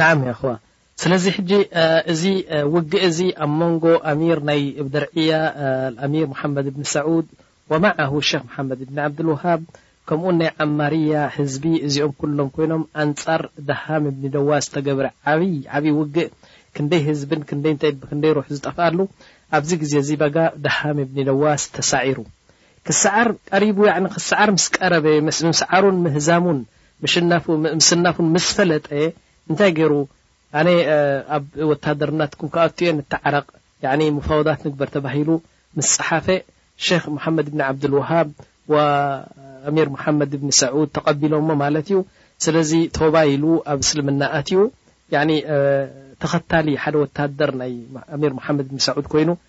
ናዓም የእኽዋ ስለዚ ሕጂ እዚ ውግእ እዚ ኣብ መንጎ ኣሚር ናይ እብደርዕያ ኣልኣሚር ሙሓመድ እብኒ ሳዑድ ወማዓሁ ሸኽ ሙሓመድ እብኒ ዓብዱልውሃብ ከምኡውን ናይ ዓማርያ ህዝቢ እዚኦም ኩሎም ኮይኖም ኣንጻር ደሃም እብኒ ደዋስ ዝተገብረ ዓብይ ዓብይ ውግእ ክንደይ ህዝብን ክንደይ እንታይ ብክንደይ ሩሕ ዝጠፍኣሉ ኣብዚ ግዜ እዚ በጋ ደሃም እብኒ ደዋስ ተሳዒሩ ክስዓር ቀሪቡ ያዕኒ ክስዓር ምስ ቀረበ ምስ ምስዓሩን ምህዛሙን ምስናፉን ምስ ፈለጠ እንታይ ገይሩ ኣነ ኣብ ወታደር ናትኩም ክኣቱ እየ ንተዓረቕ ያዕኒ ሙፋወዳት ንግበር ተባሂሉ ምስ ጸሓፈ ሸኽ ሙሓመድ ብኒ ዓብዱልወሃብ ወኣሚር ሙሓመድ ብኒ ሰዑድ ተቐቢሎሞ ማለት እዩ ስለዚ ቶባ ኢሉ ኣብ እስልምና ኣትዩ ያዕኒ ተኸታሊ ሓደ ወታደር ናይ ኣሚር ሙሓመድ ብኒ ሰዑድ ኮይኑ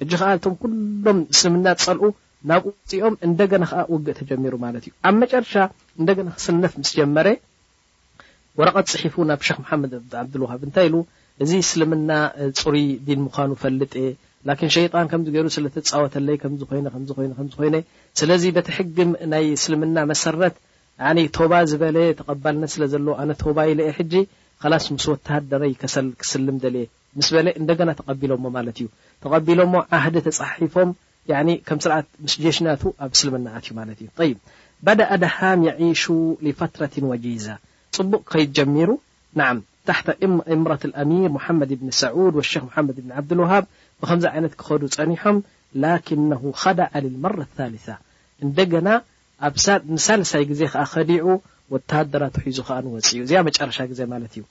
ሕጂ ከኣ እቶም ኩሎም እስልምና ዝጸልኡ ናብኡ መጺኦም እንደገና ከኣ ውግእ ተጀሚሩ ማለት እዩ። ኣብ መጨረሻ እንደገና ክስለፍ ምስ ጀመረ ወረቀት ጽሒፉ ናብ ሸኽ መሓመድ እብን ዓብዱል ወሃብ እንታይ ኢሉ እዚ እስልምና ጽሩይ ዲን ምዃኑ እፈልጥ እየ ላኪን ሸይጣን ከምዚ ገይሩ ስለ ተጻወተለይ ከምዚ ኮይነ ከምዚ ኮይነ ከምዚ ኮይነ ስለዚ በቲ ሕጊ ናይ እስልምና መሰረት ያኒ ቶባ ዝበለ ተቀባልነት ስለ ዘለዎ ኣነ ቶባ ኢለ እየ ሕጂ ከላስ ምስ ወተሃደረይ ከሰል ክስልም ደልየ ምስ በለ እንደገና ተቀቢሎሞ ማለት እዩ ተቀቢሎሞ ዓህዲ ተጻሓሒፎም ያኒ ከም ስርዓት ምስ ጀሽ ናቱ ኣብ እስልምና ኣትዩ ማለት እዩ ጠይብ በዳ ኣድሃም የዒሹ ሊፈትረትን ወጂዛ ጽቡቅ ክከይድ ጀሚሩ ናዓም ታሕተ ኢምረት ኣልኣሚር ሙሓመድ ኢብኒ ሰዑድ ወሸክ ሙሓመድ ኢብኒ ዓብዱልውሃብ ብከምዚ ዓይነት ክከዱ ጸኒሖም ላኪነሁ ከደዐ ልልመረ ኣልታሊታ እንደገና ኣብ ንሳልሳይ ግዜ ከኣ ከዲዑ ወተሃደራቱ ሒዙ ከኣ ንወጺኡ እዚኣ መጨረሻ ግዜ ማለት እዩ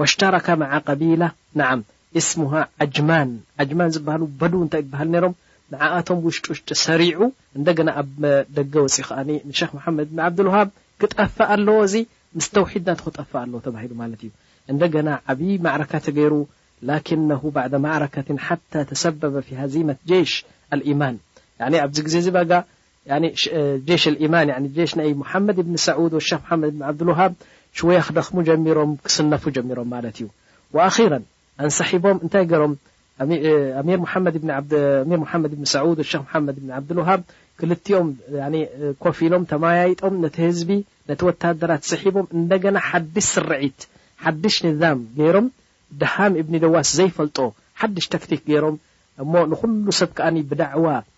ወሽተረከ መዓ ቀቢላ ነዓም እስሙሃ ዓጅማን ዓጅማን ዝበሃሉ በድው እንታይ ይበሃል ነይሮም ንዓኣቶም ውሽጢ ውሽጢ ሰሪዑ እንደገና ኣብ ደገ ወጺኡ ከኣ ንሸኽ መሓመድ ብን ዓብዱልውሃብ ክጠፍእ ኣለዎ እዚ ምስ ተውሒድ ናቱ ክጠፍእ ኣለዎ ተባሂሉ ማለት እዩ እንደገና ዓብዪ ማዕረካ ተገይሩ ላኪነሁ ባዕደ ማዕረከትን ሓታ ተሰበበ ፊ ሃዚመት ጀይሽ ኣልኢማን ያዕኒ ኣብዚ ግዜ እዚ ባጋ ያኒ ጀሽ ኣልኢማን ያኒ ጀሽ ናይ ሙሓመድ እብኒ ሰዑድ ወሸኽ ሙሓመድ እብኒ ዓብዱልውሃብ ሽወያ ክደኽሙ ጀሚሮም ክስነፉ ጀሚሮም ማለት እዩ ወኣኺረን ኣንሳሒቦም እንታይ ገሮም ኣሚር ሙሓመድ እብኒ ኣሚር ሙሓመድ እብኒ ሰዑድ ወሸኽ ሙሓመድ እብኒ ዓብዱልውሃብ ክልቲኦም ያኒ ኮፍ ኢሎም ተመያይጦም ነቲ ህዝቢ ነቲ ወታደራት ስሒቦም እንደገና ሓድሽ ስርዒት ሓድሽ ንዛም ገይሮም ደሃም እብኒ ደዋስ ዘይፈልጦ ሓድሽ ተክቲክ ገይሮም እሞ ንኹሉ ሰብ ከኣ ብዳዕዋ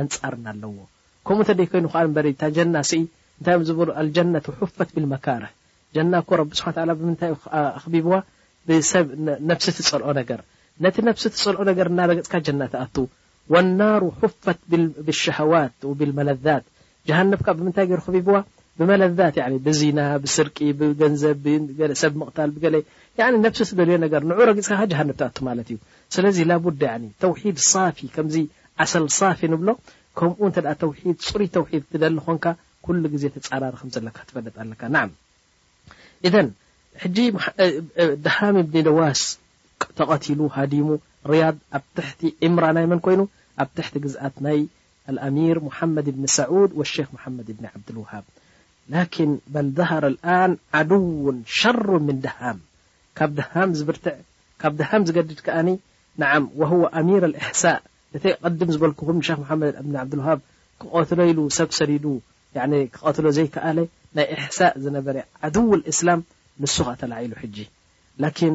ኣንጻርና ኣለዎ ከምኡ እንተ ዘይኮይኑ ከኣ እንበሪ እታ ጀና ስኢ እንታይ እዮም ዝበሉ ኣልጀነቱ ሑፈት ቢልመካርህ ጀና እኮ ረቢ ስብሓን ተዓላ ብምንታይ እዩ ኣኽቢብዋ ብሰብ ነብሲ ትጸልኦ ነገር ነቲ ነብሲ ትጸልኦ ነገር እናረገጽካ ጀና ትኣቱ ወናሩ ሑፈት ብሸሃዋት ወብልመለዛት ጀሃነብ ከኣ ብምንታይ ገይሩ ከቢብዋ ብመለዛት ያኒ ብዚና ብስርቂ ብገንዘብ ብገለ ሰብ ምቕታል ብገለ ያኒ ነብሲ ትደልዮ ነገር ንዑ ረጊጽካ ከኣ ጀሃነብ ትኣቱ ማለት እዩ ስለዚ ላቡዳ ያኒ ተውሒድ ሳፊ ከምዚ ዓሰል ሳፊ ንብሎ ከምኡ እንተ ተውሒድ ጽሩይ ተውሒድ ትደሊ ኮንካ ኩሉ ግዜ ትጻራሪ ከም ዘለካ ትፈልጥ ኣለካ ናዓም ኢዘን ሕጂ ደሃም እብኒ ነዋስ ተቐቲሉ ሃዲሙ ርያድ ኣብ ትሕቲ ኢምራ ናይ መን ኮይኑ ኣብ ትሕቲ ግዝኣት ናይ ኣልኣሚር ሙሓመድ እብኒ ሰዑድ ወሼኽ ሙሓመድ እብኒ ዓብዱልውሃብ ላኪን በል ዛሀረ ኣልኣን ዓዱውን ሸሩን ምን ደሃም ካብ ደሃም ዝብርትዕ ካብ ደሃም ዝገድድ ከኣ ነዓም ወሁወ ኣሚር ኣልእሕሳእ እተይ ቐድም ዝበልኩኹም ንሼኽ ሙሓመድ እብኒ ዓብዱልውሃብ ክቐትሎ ኢሉ ሰብ ሰዲዱ ያኒ ክቐትሎ ዘይከኣለ ናይ እሕሳእ ዝነበረ ዓዱው ኣልእስላም ንሱ ከኣ ተላዒሉ ሕጂ ላኪን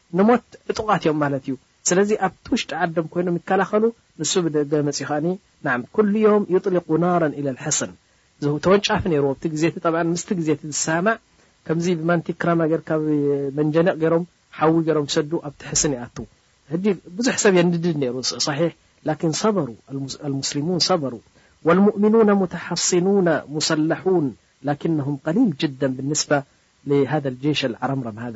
ንሞት ዕጡቓት እዮም ማለት እዩ። ስለዚ ኣብቲ ውሽጢ ዓዶም ኮይኖም ይከላኸሉ፣ ንሱ ብደገ መጺኡ ከኣ ናዓም ኩሉ ዮም ዩጥሊቁ ናረን ኢለል ሕስን ተወንጫፊ ነይርዎ ኣብቲ ግዜ እቲ ጠብዓን ምስቲ ግዜ እቲ ዝሰማማዕ ከምዚ ብማንቲግ ክራማ ጌርካ ብመንጀኒቕ ጌሮም ሓዊ ጌሮም ይሰዱ ኣብቲ ሕስን ይኣቱ ሕጂ ብዙሕ ሰብ የንድድ ነይሩ ሶሒሕ ላኪን ሰበሩ ኣልሙስሊሙን ሰበሩ ወልሙእሚኑነ ሙተሓሲኑነ ሙሰለሑን ላኪነሁም ቀሊል ጅደን ብንስባ ሊሃደል ጀይሸል ዓረምረም ሃዛ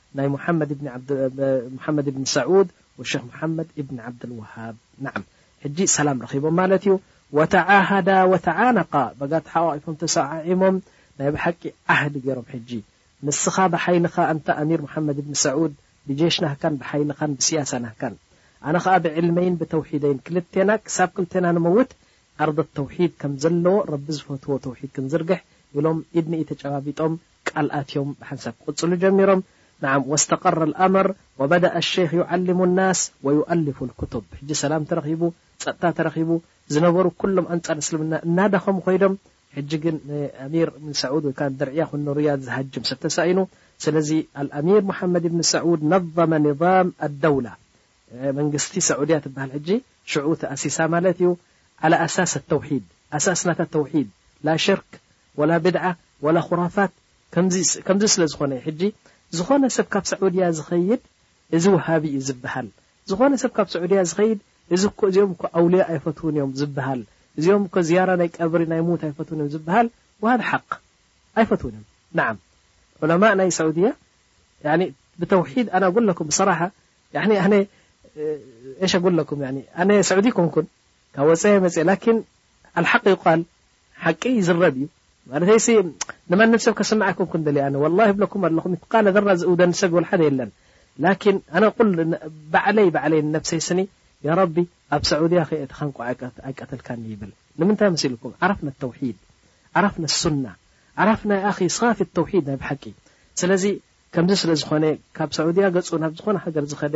ናይ ሙሓመድ ኢብኒ ዓብድ ሙሓመድ ኢብኒ ሰዑድ ወሸኽ ሙሓመድ ኢብኒ ዓብደል ወሃብ ናዓም ሕጂ ሰላም ረኺቦም ማለት እዩ ወተዓሃዳ ወተዓነቃ በጋ ተሓቛቒፎም ተሰዓዒሞም ናይ ብሓቂ ዓህዲ ጌሮም ሕጂ ንስኻ ብሓይልኻ ኣንታ ኣሚር ሙሓመድ ኢብኒ ሰዑድ ብጀሽ ናህካን ብሓይልኻን ብስያሳ ናህካን ኣነ ኸኣ ብዕልመይን ብተውሒደይን ክልቴና ክሳብ ክልቴና ንመውት ኣርደት ተውሒድ ከም ዘለዎ ረቢ ዝፈትዎ ተውሒድ ክንዝርግሕ ኢሎም ኢድ ንኢድ ተጨባቢጦም ቃል ኣትዮም ብሓንሳብ ክቕጽሉ ጀሚሮም፣ ናዓም ወስተቀረ ኣልኣመር ወበደኣ ኣሸይኽ ዩዓልሙ ኣናስ ወዩኣልፉ ኣልኩቱብ ሕጂ ሰላም ተረኺቡ ጸጥታ ተረኺቡ ዝነበሩ ኩሎም ኣንጻር እስልምና እናደኸሙ ከይዶም ሕጂ ግን ንኣሚር እብን ሰዑድ ወይ ከኣ ንድርዕያ ኹን ንሩያድ ዝሃጅም ሰብ ተሳኢኑ ስለዚ ኣልኣሚር ሙሓመድ እብን ሰዑድ ነዘመ ኒዛም ኣደውላ መንግስቲ ሰዑድያ ትብሃል ሕጂ ሽዑ ተኣሲሳ ማለት እዩ ዓላ ኣሳስ ኣተውሒድ ኣሳስ ናታ ተውሒድ ላሽርክ ወላ ብድዓ ወላ ኹራፋት ከምዚ ከምዚ ስለ ዝኾነ እዩ ሕጂ ዝኾነ ሰብ ካብ ሳዑድያ ዝኸይድ እዚ ወሃቢ እዩ ዝብሃል ዝኾነ ሰብ ካብ ሱዑድያ ዝኸይድ እዚ እኮ እዚኦም እኮ ኣውልያ ኣይፈትዉን እዮም ዝብሃል እዚኦም እኮ ዝያራ ናይ ቀብሪ ናይ ሙት ኣይፈትዉን እዮም ዝብሃል ወሃቢ ሓቅ ኣይፈትዉን እዮም ነዓም ዑለማእ ናይ ሳዑድያ ያኒ ብተውሒድ ኣነ ኣጉለኩም ብሰራሓ ያኒ ኣነ እሽ ኣጉለኩም ያኒ ኣነ ሳዑዲ ኮንኩን ካብ ወጻኢ መጽየ ላኪን ኣልሓቅ ይቃል ሓቂ ይዝረብ እዩ ማለተይሲ ንማንም ሰብ ከስምዓ ኣይኮንኩን ደልየ ኣነ ወላሂ ይብለኩም ኣለኹ ምትቃለ ዘራ ዝእውደኒ ሰብ ወላ ሓደ የለን ላኪን ኣነ ቁል ባዕለይ ባዕለይ ንነብሰይ ስኒ ያረቢ ኣብ ሰዑድያ ከየእትኻ እንቋዕ ኣይቀተልካኒ ይብል ንምንታይ መሲልኩም ዓረፍና ተውሒድ ዓረፍና ሱና ዓረፍና ያኣኺ ሳፊ ተውሒድ ናይ ብሓቂ ስለዚ ከምዚ ስለ ዝኾነ ካብ ሰዑድያ ገጹ ናብ ዝኾነ ሃገር ዝኸደ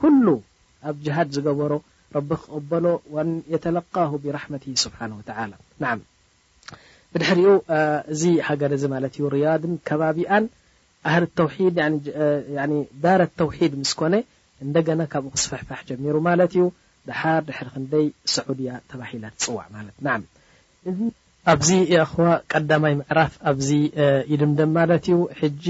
ኩሉ ኣብ ጅሃድ ዝገበሮ ረቢ ክቅበሎ ን የተለቃሁ ቢራሕመቲሂ ሱብሓነሁ ወተዓላ ናዓም ብድሕሪኡ እዚ ሃገር እዚ ማለት እዩ ርያድን ከባቢኣን ኣህል ተውሒድ ያኒ ዳረ ተውሒድ ምስ ኮነ እንደገና ካብኡ ክስፍሕፋሕ ጀሚሩ ማለት እዩ ደሓር ድሕሪ ክንደይ ሰዑድያ ተባሂላ ትጽዋዕ ማለት ናዓም እዚ ኣብዚ የእኽዋ ቀዳማይ ምዕራፍ ኣብዚ ይድምደም ማለት እዩ። ሕጂ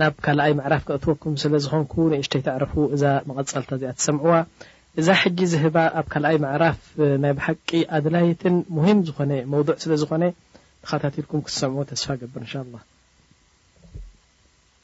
ናብ ካልኣይ ምዕራፍ ከእትወኩም ስለ ዝኾንኩ ንእሽተይ ተዕርፉ እዛ መቐጸልታ እዚኣ ትሰምዕዋ። እዛ ሕጂ ዝህባ ኣብ ካልኣይ ምዕራፍ ናይ ብሓቂ ኣድላይትን ሙሂም ዝኾነ መውዱዕ ስለ ዝኾነ ተኻታቲልኩም ክትሰምዑ ተስፋ እገብር እንሻላህ።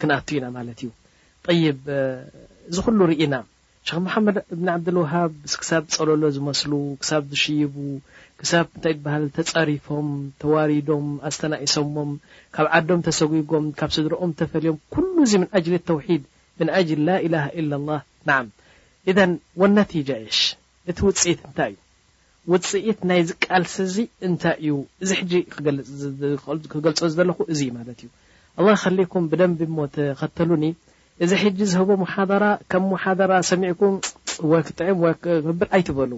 ክንኣቱ ኢና ማለት እዩ ጠይብ እዚ ኩሉ ሪኢና ሸኽ መሓመድ እብኒ ዓብደልወሃብ ስክሳብ ጸሎሎ ዝመስሉ ክሳብ ዝሽይቡ ክሳብ እንታይ ይበሃል ተጸሪፎም ተዋሪዶም ኣስተናኢሶሞም ካብ ዓዶም ተሰጉጎም ካብ ስድርኦም ተፈልዮም ኩሉ እዚ ምን ኣጅሊ ተውሒድ ምን ኣጅሊ ላኢላሃ ኢላላህ ናዓም ኢዘን ወነቲጃ ኤሽ እቲ ውጽኢት እንታይ እዩ ውጽኢት ናይዚ ቃልሲ'ዚ እንታይ'ዩ? እዚ ሕጂ ክገልጽ ክገልጾ ዝደለኹ እዚ እዩ ማለት እዩ። ኣላህ ይኸሊኩም ብደንቢ እሞ ተኸተሉኒ። እዚ ሕጂ ዝህቦ ሙሓደራ ከም ሙሓደራ ሰሚዕኩም እወ ክጥዕም እወ ክነብር ኣይትበሉ።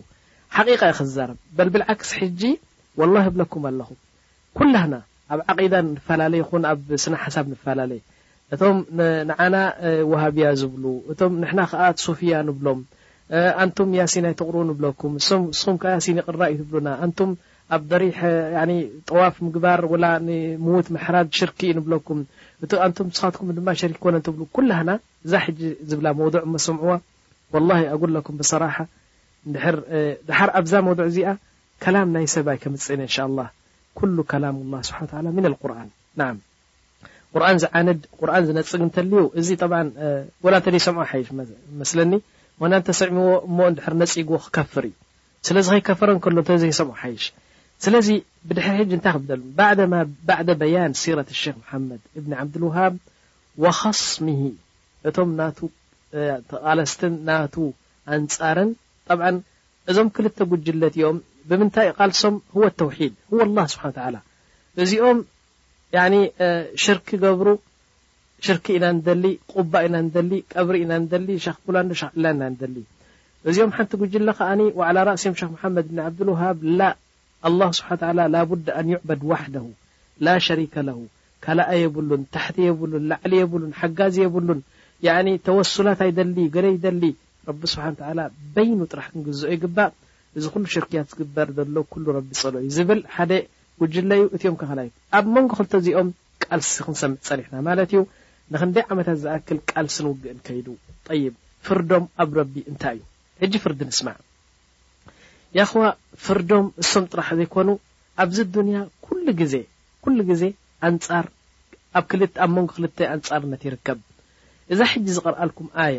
ሓቒቓ እየ ክዛረብ። በል ብልዓክስ ሕጂ ወላሂ እብለኩም ኣለኹ ኩላህና ኣብ ዓቂዳ ንፋላለ ይኹን ኣብ ስነ ሓሳብ ንፋላለ እቶም ንዓና ወሃብያ ዝብሉ እቶም ንሕና ክኣ ሱፍያ ንብሎም ኣንቱም ያሲን ኣይትቅርኡ ንብለኩም ንስኹም ክኣ ያሲን ይቅራ እዩ ትብሉና ኣንቱም ኣብ ደሪሕ ያኒ ጠዋፍ ምግባር ወላ ንሙውት ምሕራድ ሽርክ እዩ ንብለኩም እቱ ኣንቱም ንስኻትኩም ድማ ሸሪክ ኮነን ትብሉ ኩላህና እዛ ሕጂ ዝብላ መውዱዕ እሞ ስምዕዋ ወላሂ ኣጉል ለኩም ብሰራሓ እንድሕር ድሓር ኣብዛ መውዱዕ እዚኣ ከላም ናይ ሰብ ኣይከምጽእን እያ እንሻላህ ኩሉ ከላሙላህ ስብሓን ወተዓላ ሚነል ቁርኣን ናዓም ቁርኣን ዝዓንድ ቁርኣን ዝነጽግ እንተልዩ እዚ ጠብዓን ወላ እንተደይሰምዖ ይሓይሽ መስለኒ ወላ እንተሰዕምዎ እሞ እንድሕር ነጺግዎ ክከፍር እዩ ስለዚ ከይከፈረ እንከሎ እንተዘይሰምዖ ሓይሽ ስለዚ ብድሕሪ ሕጂ እንታይ ክብደል ባዕደማ ባዕደ በያን ሲረት ሸክ መሓመድ እብኒ ዓብድልውሃብ ወኸስምሂ እቶም ናቱ ተቓለስትን ናቱ ኣንጻርን ጠብዓን እዞም ክልተ ጉጅለ እቲኦም ብምንታይ ቃልሶም ሁወ ተውሒድ ሁወ ኣላህ ስብሓን ወተዓላ እዚኦም ያኒ ሽርኪ ገብሩ ሽርኪ ኢና ንደሊ ቁባ ኢና ንደሊ ቀብሪ ኢና ንደሊ ሸኽ ፉላን ዶ ሸኽ ዕላን ኢና ንደሊ እዚኦም ሓንቲ ጉጅለ ከኣኒ ወዓላ ራእሲም ሸኽ መሓመድ ብኒ ዓብዱልውሃብ ላእ ኣላህ ስብሓን ወተዓላ ላቡደ ኣን ዩዕበድ ዋሕደሁ ላ ሸሪከ ለሁ ካላኣይ የብሉን ታሕቲ የብሉን ላዕሊ የብሉን ሓጋዚ የብሉን ያኒ ተወሱላት ኣይደሊ ገለ ይደሊ ረቢ ስብሓን ተዓላ በይኑ ጥራሕ ክንግዝኦ ይግባእ እዚ ኩሉ ሽርክያት ዝግበር ዘሎ ኩሉ ረቢ ይፀልኦ እዩ ዝብል ሓደ ጉጅለ እዩ እትዮም ከኸላይት ኣብ መንጎ ክልተ እዚኦም ቃልሲ ክንሰምዕ ፀኒሕና ማለት እዩ ንክንደይ ዓመታት ዝኣክል ቃልስን ውግእን ከይዱ ጠይብ ፍርዶም ኣብ ረቢ እንታይ እዩ ሕጂ ፍርዲ ንስማዕ ያኽዋ ፍርዶም እሶም ጥራሕ ዘይኮኑ ኣብዚ ዱንያ ኩሉ ግዜ ኩሉ ግዜ ኣንፃር ኣብ ክልተ ኣብ መንጎ ክልተ ኣንፃርነት ይርከብ እዛ ሕጂ ዝቐርኣልኩም ኣያ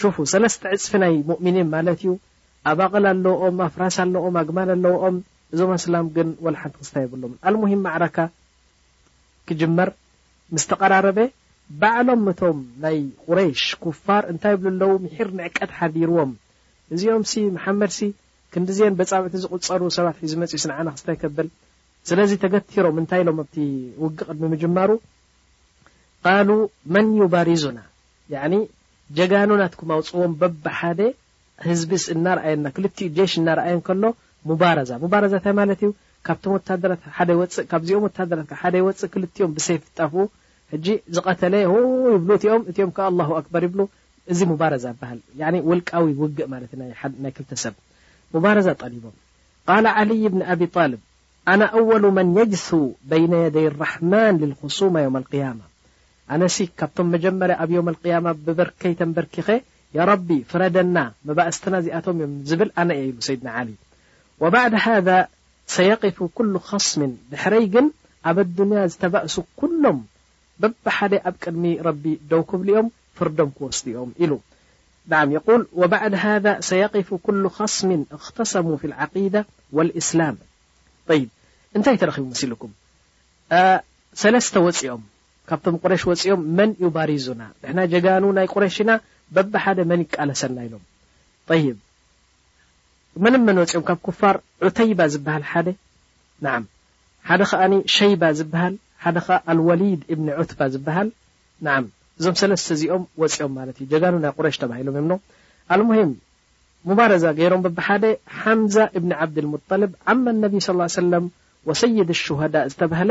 ሹፉ ሰለስተ ዕጽፊ ናይ ሙእሚኒን ማለት እዩ ኣባቅል ኣለወኦም ኣፍራስ ኣለወኦም ኣግማል ኣለወኦም እዞም ኣስላም ግን ወላ ሓንቲ ክስታይ የብሎምን ኣልሙሂም ማዕረካ ክጅመር ምስ ተቀራረበ ባዕሎም ነቶም ናይ ቁረይሽ ኩፋር እንታይ ይብሉ ኣለዉ ሚሒር ንዕቀት ሓዲርዎም እዚኦምሲ መሓመድሲ ክንድዜን በጻብዕቲ ዝቁጸሩ ሰባት ሒዙ መጺኡስ ንዓና ክስታይ ከብል ስለዚ ተገቲሮም እንታይ ኢሎም ኣብቲ ውግእ ቅድሚ ምጅማሩ ቃሉ መን ዩባሪዙና ያኒ ጀጋኑ ናትኩም ኣውጽዎም በብሓደ ህዝቢ እናርኣየና ክልቲኡ ጀሽ እናርኣየ እንከሎ ሙባረዛ ሙባረዛ እንታይ ማለት እዩ ካብቶም ወታደራት ሓደ ይወጽእ ካብዚኦም ወታደራት ከኣ ሓደ ይወጽእ ክልቲኦም ብሰይፊ ይጣፍኡ ሕጂ ዝቐተለ ሆ ይብሉ እቲኦም እቲኦም ከኣ ኣላሁ ኣክበር ይብሉ እዚ ሙባረዛ ይበሃል ያኒ ውልቃዊ ውግእ ማለት ናይ ናይ ክልተ ሰብ ሙባረዛ ጠሊቦም ቃለ ዓልይ ብን ኣቢ ጣልብ ኣና ኣወሉ መን የጅሱ በይነ የደይ ራሕማን ልልኹሱማ የውም ኣልቅያማ ኣነሲ ካብቶም መጀመርያ ኣብ ዮመል ቂያማ ብበርከይ ተንበርኪኸ ያረቢ ፍረደና መባእስትና እዚኣቶም እዮም ዝብል ኣነ እየ ኢሉ ሰይድና ዓሊ ወባዕድ ሃዛ ሰየቂፉ ኩሉ ኸስሚን ድሕረይ ግን ኣብ ኣዱንያ ዝተባእሱ ኩሎም በብሓደ ኣብ ቅድሚ ረቢ ደው ክብሉ እዮም ፍርዶም ክወስዱ እዮም ኢሉ ናዓም የቁል ወባዕድ ሃዛ ሰየቂፉ ኩሉ ኸስሚን እኽተሰሙ ፊ ልዓቂዳ ወልእስላም ጠይብ እንታይ ተረኺቡ መሲሉኩም ሰለስተ ወፂኦም ካብቶም ቁሬሽ ወጺኦም መን ዩባሪዙና ንሕና ጀጋኑ ናይ ቁሬሽ ኢና በብሓደ መን ይቃለሰና ኢሎም ጠይብ መን መን ወጺኦም ካብ ኩፋር ዑተይባ ዝብሃል ሓደ ናዓም ሓደ ከኣ ሸይባ ዝብሃል ሓደ ከኣ ኣልወሊድ እብኒ ዑትባ ዝብሃል ናዓም እዞም ሰለስተ እዚኦም ወጺኦም ማለት እዩ ጀጋኑ ናይ ቁሬሽ ተባሂሎም እዮም ኣልሙሂም ሙባረዛ ገይሮም በብሓደ ሓምዛ እብኒ ዓብድልሙጠልብ ዓመ ነቢ ስ ሰለም ወሰይድ ሹሃዳእ ዝተባህለ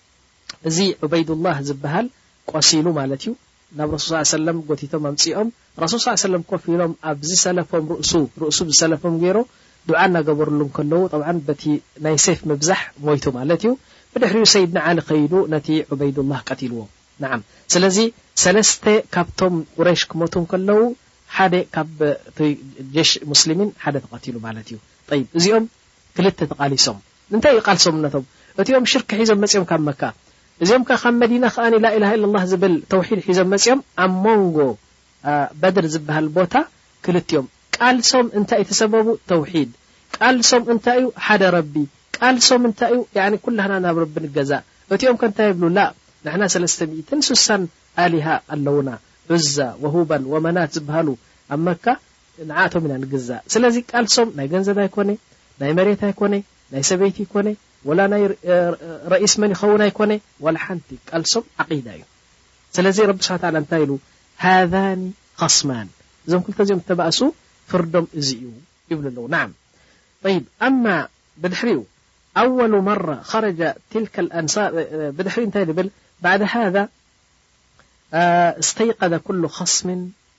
እዚ ዑበይዱላህ ዝበሃል ቆሲሉ ማለት እዩ ናብ ረሱል ሰለላሁ ዐለይሂ ወሰለም ጎቲቶም ኣምጺኦም ረሱል ሰለላሁ ዐለይሂ ወሰለም ኮፍ ኢሎም ኣብ ዝሰለፎም ርእሱ ርእሱ ዝሰለፎም ጌሩ ዱዓ እናገበርሉ እንከለዉ ጠብዓን በቲ ናይ ሰይፍ ምብዛሕ ሞይቱ ማለት እዩ ብድሕሪኡ ሰይድና ዓሊ ከይዱ ነቲ ዑበይዱላህ ቀቲልዎ ነዓም ስለዚ ሰለስተ ካብቶም ቁረይሽ ክሞቱ እንከለዉ ሓደ ካብ እቲ ጀይሽ ሙስሊሚን ሓደ ተቐቲሉ ማለት እዩ ጠይብ እዚኦም ክልተ ተቓሊሶም እንታይ እዩ ቃልሶም እምነቶም እቲኦም ሽርክ ሒዞም መጺኦም ካብ መካ እዚኦም ከኣ ካብ መዲና ከኣ ላኢላሃ ኢላላህ ዝብል ተውሒድ ሒዞም መጺኦም ኣብ ሞንጎ በድር ዝብሃል ቦታ ክልቲኦም ቃልሶም እንታይ እቲ ሰበቡ ተውሒድ ቃልሶም እንታይ እዩ ሓደ ረቢ ቃልሶም እንታይ እዩ ያኒ ኩላህና ናብ ረቢ ንገዛእ እቲኦም ከ እንታይ ይብሉ ላእ ንሕና ሰለስተ ሚእትን ሱሳን ኣሊሃ ኣለውና ዑዛ ወሁባል ወመናት ዝብሃሉ ኣብ መካ ንዓኣቶም ኢና ንግዛእ ስለዚ ቃልሶም ናይ ገንዘብ ኣይኮነ ናይ መሬት ኣይኮነ ናይ ሰበይቲ ይኮነ ወላ ናይ ረኢስ መን ይኸውን ኣይኮነ ዋላ ሓንቲ ቃልሶም ዓቂዳ እዩ ስለዚ ረቢ ስብሓን ተዓላ እንታይ ኢሉ ሃዛኒ ኸስማን እዞም ክልተ እዚኦም እተባእሱ ፍርዶም እዚ እዩ ይብሉ ኣለዉ ናዓም ጠይብ ኣማ ብድሕሪኡ ኣወሉ መራ ኸረጃ ትልከ ኣንሳ ብድሕሪኡ እንታይ ድብል ባዕድ ሃዛ እስተይቀዘ ኩሉ ኸስምን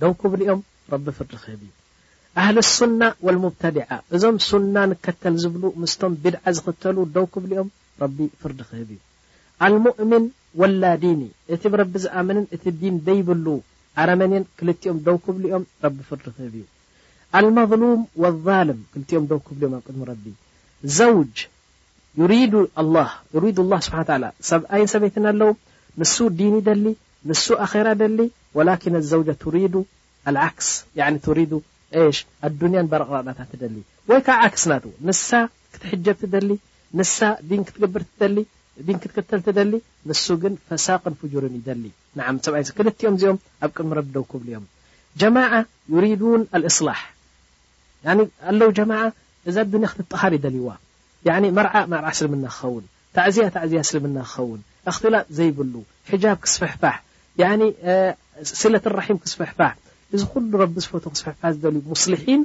ደው ክብሉ እዮም ረቢ ፍርዲ ክህብ እዩ። ኣህል ሱና ወልሙብተድዓ እዞም ሱና ንከተል ዝብሉ ምስቶም ቢድዓ ዝኽተሉ ደው ክብሉ እዮም ረቢ ፍርዲ ክህብ እዩ። ኣልሙእሚን ወላዲኒ እቲ ብረቢ ዝኣምንን እቲ ዲን ደይብሉ ኣረመኔን ክልቲኦም ደው ክብሉ እዮም ረቢ ፍርዲ ክህብ እዩ። ኣልመዝሉም ወልዛልም ክልቲኦም ደው ክብሉ እዮም ኣብ ቅድሚ ረቢ። ዘውጅ ዩሪዱ ኣላህ ዩሪዱ ኣላህ ስብሓን ወተዓላ ሰብኣይን ሰበይትን ኣለው ንሱ ዲን ይደሊ ንሱ ኣኼራ ደሊ፣ ወላኪን ኣልዘውጀ ቱሪዱ ኣልዓክስ ያኒ ቱሪዱ ኤሽ ኣዱንያን በረቅራቅ ናታ ትደሊ ወይ ካዓ ዓክስ ናቱ ንሳ ክትሕጀብ ትደሊ ንሳ ዲን ክትገብር ትደሊ ዲን ክትክተል ትደሊ ንሱ ግን ፈሳቅን ፉጁርን ይደሊ ናዓም ሰብኣይን ክልቲኦም እዚኦም ኣብ ቅድሚ ረቢ ደው ክብሉ እዮም ጀማዓ ዩሪዱን ኣልእስላሕ ያኒ ኣለው ጀማዓ እዛ ኣዱንያ ክትጠሃር ይደልይዋ ያኒ መርዓ መርዓ እስልምና ክከውን ታዕዝያ ታዕዝያ እስልምና ክኸውን እኽትላጥ ዘይብሉ ሕጃብ ክስፍሕፋሕ ያኒ ሲለት ራሒም ክስፍሕፋሕ እዚ ኩሉ ረቢ ዝፈትዎ ክስፍሕፋሕ ዝደልዩ ሙስሊሒን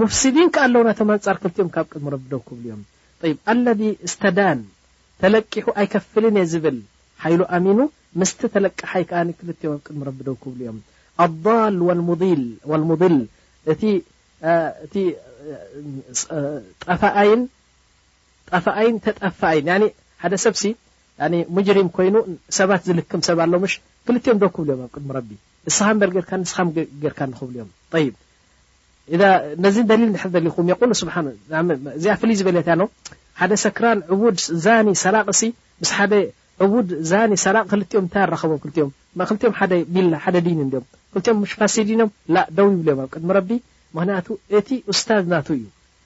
ሙፍሲዲን ከኣ ኣለዉ ነቶም ኣንጻር ክልቲኦም ካብ ቅድሚ ረቢ ደው ክብሉ እዮም ጠይብ ኣለዚ እስተዳን ተለቂሑ ኣይከፍልን እየ ዝብል ሓይሉ ኣሚኑ ምስቲ ተለቃሓይ ከኣ ክልቲኦም ኣብ ቅድሚ ረቢ ደው ክብሉ እዮም ኣዳል ወልሙዲል ወልሙድል እቲ እቲ ጠፋኣይን ጠፋኣይን ተጠፋኣይን ያኒ ሓደ ሰብሲ ያኒ ሙጅሪም ኮይኑ ሰባት ዝልክም ሰብ ኣሎ ምሽ ክልቲኦም ደው ክብሉ እዮም ኣብ ቅድሚ ረቢ ንስኻ እምበር ጌርካኒ ንስኻ እምበር ጌርካኒ ክብሉ እዮም ጠይብ ኢዛ ነዚ ደሊል እንድሕር ደሊኹም የቁሉ ስብሓን እዚኣ ፍልይ ዝበለት እያ ነው ሓደ ሰክራን ዕቡድ ዛኒ ሰራቂ ሲ ምስ ሓደ ዕቡድ ዛኒ ሰራቂ ክልቲኦም እንታይ ኣራኸቦም ክልቲኦም ማ ክልቲኦም ሓደ ሚላ ሓደ ዲን እንዲዮም ክልቲኦም ምሽ ፋሲዲን እዮም ላ ደው ይብሉ እዮም ኣብ ቅድሚ ረቢ ምክንያቱ እቲ ኡስታዝ ናቱ እዩ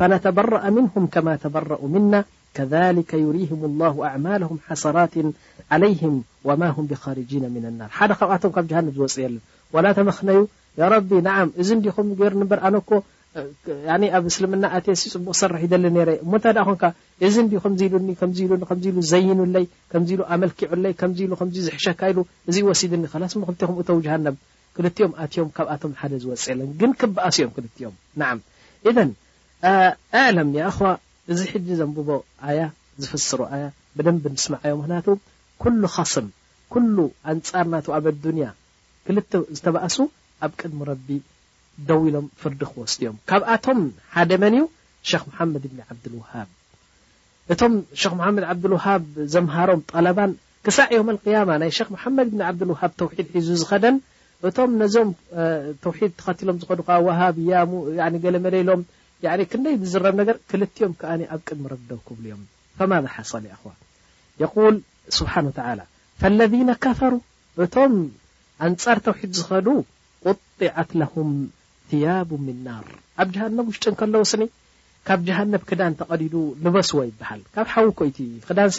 ፈነተበረእ ምንሁም ከማ ተበረኡ ምና ከዛሊከ ዩሪህም ላሁ ኣዕማለሁም ሓሰራት ዓለይህም ወማ ሁም ብኻሪጂነ ምነ ናር ሓደ ካብኣቶም ካብ ጀሃንም ዝወፀ የለን ዋላ ተመኽነዩ ያረቢ ናዓም እዚ እንድዩ ከምኡ ገይሩኒ እምበር ኣነ እኮ ኣብ እስልምና ኣትየሲ ፅቡቕ ክሰርሕ ይደሊ ነይረ እሞ እንታይ ደኣ ኮንካ እዚ እንድዩ ከምዚ ኢሉኒ ከምዚ ኢሉኒ ከምዚ ኢሉ ዘይኑለይ ከምዚ ኢሉ ኣመልኪዑለይ ከምዚ ኢሉ ከምዚ ዝሕሸካ ኢሉ እዚ እዩ ወሲድኒ ኸላስ እሞ ክልቴኹም እተዉ ጀሃነም ክልቲኦም ኣትዮም ካብኣቶም ሓደ ዝወጽእ የለን ግን ክበኣሱ እዮም ክልቲኦም ናዓም ኢዘን ኣዕለም ያኣኽዋ እዚ ሕጂ ዘንብቦ ኣያ ዝፍስሮ ኣያ ብደንቢ ንስማዓዮ ምኽንያቱ ኩሉ ኻስም ኩሉ ኣንጻር ናቱ ኣብ ኣዱንያ ክልተ ዝተባኣሱ ኣብ ቅድሚ ረቢ ደው ኢሎም ፍርዲ ክወስዱ እዮም ካብኣቶም ሓደ መን እዩ ሸኽ ሙሓመድ ኢብኒ ዓብድልውሃብ እቶም ሸኽ ሙሓመድ ዓብድልውሃብ ዘምሃሮም ጠለባን ክሳዕ ዮመል ቅያማ ናይ ሸኽ መሓመድ ብን ዓብዱልውሃብ ተውሒድ ሒዙ ዝኸደን እቶም ነዞም ተውሒድ ተኸቲሎም ዝኸዱ ከኣ ወሃብያ ገለ መለ ኢሎም ያኒ ክንደይ ዝዝረብ ነገር ክልቲኦም ከኣ ኣብ ቅድሚ ረቢ ደው ክብሉ እዮም ፈማዛ ሓሰለ ያኣኽዋ የቁል ስብሓን ወተዓላ ፈለዚነ ከፈሩ እቶም ኣንጻር ተውሒድ ዝኸዱ ቁጢዓት ለሁም ትያቡ ምን ናር ኣብ ጀሃነብ ውሽጢ እንከለዉ ስኒ ካብ ጀሃነብ ክዳን ተቐዲዱ ልበስዎ ይበሃል ካብ ሓዊ እኮ እዩ እቲ ክዳንሲ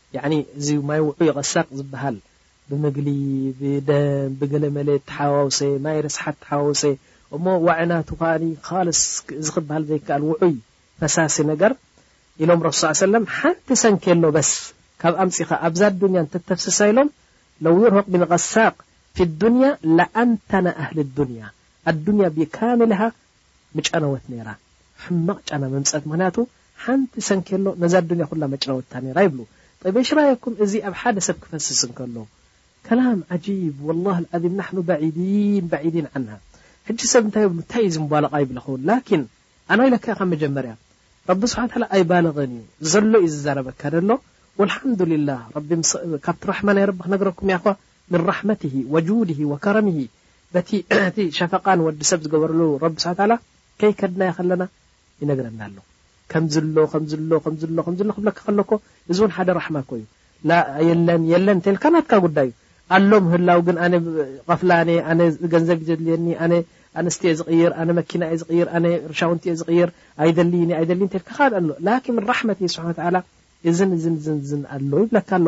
ያዕኒ እዚ ማይ ውዑይ ቐሳቅ ዝብሃል ብምግሊ ብደም ብገለመለ እተሓዋወሰ ማይ ርስሓት ተሓዋወሰ እሞ ዋዒ ናቱ ከኣ ኻልስ እዚ ክብሃል ዘይከኣል ውዑይ ፈሳሲ ነገር ኢሎም ረሱል ሰለላሁ ዓለይሂ ወሰለም ሓንቲ ሰንኬሎ በስ ካብ ኣምጺኻ ኣብዛ ኣዱንያ እንተተፍስሳ ኢሎም ለው ዩርህቅ ቢልቐሳቅ ፊዱንያ ለኣንተነ ኣህሊ ዱንያ ኣዱንያ ቢካሚልሃ ምጨነወት ነይራ ሕማቅ ጫና መምጸት ምክንያቱ ሓንቲ ሰንኬሎ ነዛ ኣዱንያ ኩላ መጫወትታ ነይራ ይብሉ ጠይብ እሽ ራየኩም እዚ ኣብ ሓደ ሰብ ክፈስስ እንከሎ ከላም ዓጂብ ወላህ ኣልዓዚም ናሕኑ ባዒዲን ባዒዲን ዓንሃ ሕጂ ሰብ እንታይ ይብሉ እንታይ እዩ እዚ ምቧለቃ ይብል ይከዉን ላኪን ኣና ኢለካ ካብ መጀመርያ ረቢ ስብሓን ታላ ኣይባልግን እዩ ዘሎ እዩ ዝዛረበካ ደሎ ወልሓምዱሊላህ ረቢ ምስ ካብቲ ራሕማ ናይ ረቢ ክነግረኩም ያኣኽዋ ምን ራሕመትሂ ወጁድሂ ወከረምሂ በቲ እቲ ሸፈቃ ንወዲ ሰብ ዝገበረሉ ረቢ ስብሓን ወተዓላ ከይከድናዮ ከለና ይነግረና ኣሎ ከምዚ ኣሎ ከምዚ ኣሎ ከምዚ ኣሎ ከምዚ ኣሎ ክብለካ ከሎ እኮ እዚ እውን ሓደ ራሕማ እኮ እዩ ላ የለን የለን እንተልካ ናትካ ጉዳይ እዩ ኣሎ ምህላው ግን ኣነ ቀፍላ እነ ኣነ ገንዘብ ይደድልየኒ ኣነ ኣንስቲ እየ ዝቕይር ኣነ መኪና እየ ዝቕይር ኣነ ርሻውንቲ እየ ዝቕይር ኣይደልይኒ ኣይደልይ እንተልካ ካል ኣሎ ላኪን ራሕመት ስብሓን ወተዓላ እዝን እዝን እዝን እዝን ኣሎ ይብለካ ኣሎ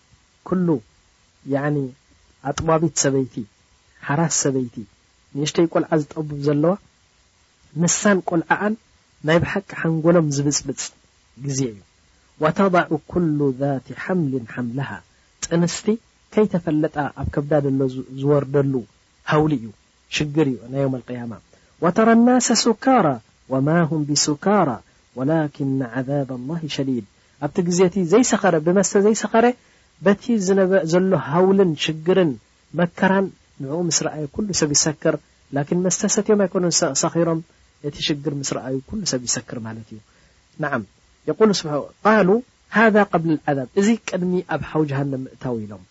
ኩሉ ያኒ ኣጥቧቢት ሰበይቲ ሓራስ ሰበይቲ ንእሽተይ ቆልዓ ዝጠቡብ ዘለዋ ንሳን ቆልዓኣን ናይ ብሓቂ ሓንጎሎም ዝብጽብጽ ግዜ እዩ ዋታዳዑ ኩሉ ዛቲ ሓምሊን ሓምላሃ ጥንስቲ ከይተፈለጣ ኣብ ከብዳ ደሎ ዝወርደሉ ሃውሊ እዩ ሽግር እዩ ናይ የውመልቅያማ ወተረናሰ ሱካራ ወማሁም ቢሱካራ ወላኪነ ዓዛበላሂ ሸዲድ ኣብቲ ግዜ እቲ ዘይሰኸረ ብመስተ ዘይሰኸረ በቲ ዘሎ ሃውልን ሽግርን መከራን ንዕኡ ምስ ረኣየ ኩሉ ሰብ ይሰክር ላኪን መስተ ሰትዮም ኣይኮኑን ሰኺሮም እቲ ሽግር ምስ ረኣዩ ኩሉ ሰብ ይሰክር ማለት እዩ ነዓም የቁሉ ቃሉ ሃዛ ቀብለል ዓዛብ እዚ ቅድሚ ኣብ ሓው ጀሃነም ምእታው ኢሎም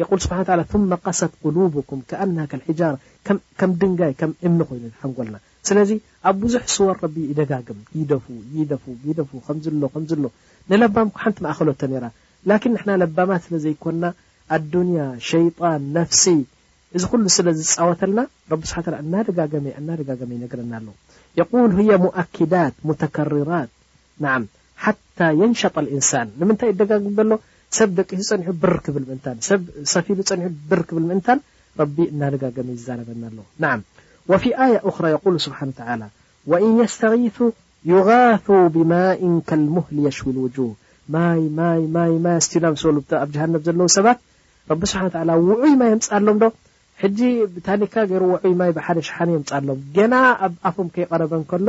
የቁል ስብሓን ወተዓላ ሱመ ቀሰት ቁሉቡኩም ከኣነሃ ከልሒጃራ ከም ድንጋይ ከም እምኒ ኮይኑ ዩ ሓንጎልና ስለዚ ኣብ ብዙሕ ሱወር ረቢ ይደጋግም ጊደፉ ጊደፉ ጊደፉ ከምዚ ኣሎ ከምዚ ኣሎ ንለባም እኮ ሓንቲ መኣኸለቶ ነይራ ላኪን ንሕና ለባማት ስለ ዘይኮንና ኣዱንያ ሸይጣን ነፍሲ እዚ ኩሉ ስለ ዝፃወተልና ረቢ ስብሓን ወተዓላ እናደጋገመ እናደጋገመ ይነግረና ኣሎ የቁል ህየ ሙኣኪዳት ሙተከሪራት ናዓም ሓታ የንሸጥ ኣልኢንሳን ንምንታይ ይደጋግም ዘሎ ሰብ ደቂሱ ጸኒሑ ብር ክብል ምእንታን ሰብ ሰፊሉ ጸኒሑ ብር ክብል ምእንታን ረቢ እናደጋገመ ይዛረበና ኣሎ ናዓም ወፊ ኣያ ኡኽራ የቁሉ ስብሓን ወተዓላ ወኢን የስተጊሱ ዩጋሱ ብማኢን ከልሙህሊ የሽዊ ልውጁህ ማይ ማይ ማይ ማይ ኣስትዩና ምስ በሉ ኣብ ጀሃነብ ዘለዉ ሰባት ረቢ ስብሓን ወተዓላ ውዑይ ማይ የምጽኣሎም ዶ ሕጂ ብታኒካ ገይሩ ውዑይ ማይ ብሓደ ሽሓነ የምጽኣሎም ገና ኣብ ኣፎም ከይቀረበ እንከሎ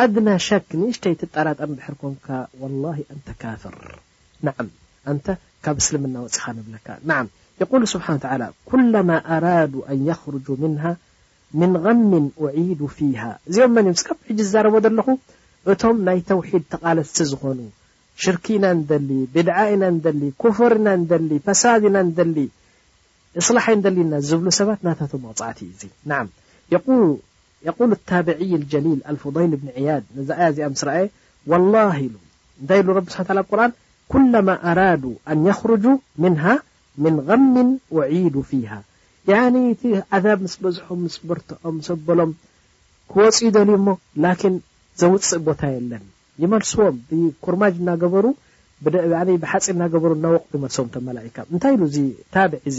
ኣድና ሸክ ንእሽተይ ትጠራጠር እንድሕር ኮንካ ዋላሂ ኣንተ ካፍር ናዓም ኣንተ ካብ እስልምና ወጺኻ ንብለካ ናዓም የቁሉ ስብሓን ወተዓላ ኩለማ ኣራዱ ኣን የኽሩጁ ምንሃ ምን ገሚን ኡዒዱ ፊሃ እዚኦም መን እዮም እስካብ ሕጂ ዝዛረቦ ዘለኹ እቶም ናይ ተውሒድ ተቃለስቲ ዝኾኑ ሽርኪ ኢና ንደሊ ብድዓ ኢና ንደሊ ኩፍር ኢና ንደሊ ፈሳድ ኢና ንደሊ እስላሕ ኣይንደሊ ኢና ዝብሉ ሰባት ናታቶም መቅጻዕቲ እዩ እዚ ናዓም የቁሉ የቁሉ ኣታብዕይ ኣልጀሊል ኣልፉደይል እብኒ ዕያድ ነዛ ኣያ እዚኣ ምስ ረኣየ ዋላሂ ኢሉ እንታይ ኢሉ ረቢ ስብሓን ወተዓላ ኣብ ቁርኣን ኩለማ ኣራዱ ኣን የኽሩጁ ምንሃ ምን ገምን ኡዒዱ ፊሃ ያኒ እቲ ዓዛብ ምስ በዝሖም ምስ በርትዖም ምስ ኣበሎም ክወፁ ይደልዩ እሞ ላኪን ዘውፅእ ቦታ የለን ይመልስዎም ብኩርማጅ እናገበሩ ብሓፂን እናገበሩ እናወቕዑ ይመልስዎም እቶም መላኢካ እንታይ ኢሉ እዚ ታብዒ እዚ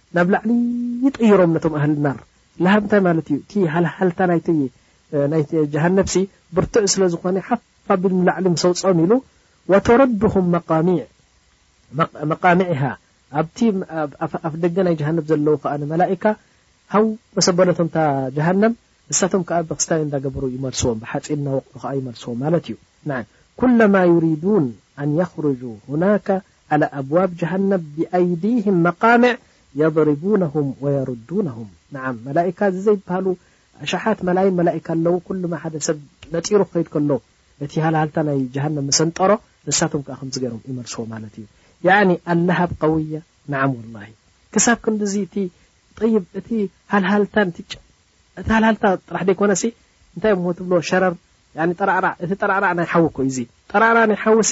ናብ ላዕሊ ጠይሮም ነቶም ኣህል ናር። ላሃብ እንታይ ማለት እዩ? እቲ ሃልሃልታ ናይቲ ናይ ጀሃነብሲ ብርቱዕ ስለ ዝኾነ ሓፍ ኣቢሉ ንላዕሊ ምስ ኣውጽኦም ኢሉ ወተሩድሁም መቃሚዕ መቃሚዕሃ ኣብቲ ኣብ ኣፍ ደገ ናይ ጀሃነብ ዘለዉ ከኣ መላኢካ ሃው ምስ ኣበለቶም እታ ጀሃነም ንሳቶም ከኣ ብክስታይ እንዳ ገበሩ ይመልስዎም ብሓጺን እናወቕዑ ከኣ ይመልስዎም ማለት እዩ። ኩለማ ዩሪዱን ኣን የኽሩጁ ሁናከ ዓላ ኣብዋብ ጀሃነብ ቢኣይዲህም መቃምዕ የድሪቡነሁም ወየሩዱነሁም ንዓም መላኢካ እዚ ዘይብሃሉ ኣሻሓት መላይን መላኢካ ኣለው ኩሉ መሓደ ሰብ ነጢሩ ክኸይድ ከሎ በቲ ሃልሃልታ ናይ ጀሃነብ ምሰንጠሮ ንሳቶም ከኣ ከምዚ ገይሮም ይመልስዎ ማለት እዩ ያኒ ኣላሃብ ቀውየ ንዓም ወላሂ ክሳብ ክንድዚ እቲ ጠይብ እቲ ሃልሃልታን እቲ ጭ እቲ ሃልሃልታ ጥራሕ ደይኮነሲ እንታይ እሞ ትብሎ ሸረር ያኒ ጠራዕራዕ እቲ ጠራዕራዕ ናይ ሓዊ እኮ እዩ እዚ ጠራዕራዕ ናይ ሓዊሲ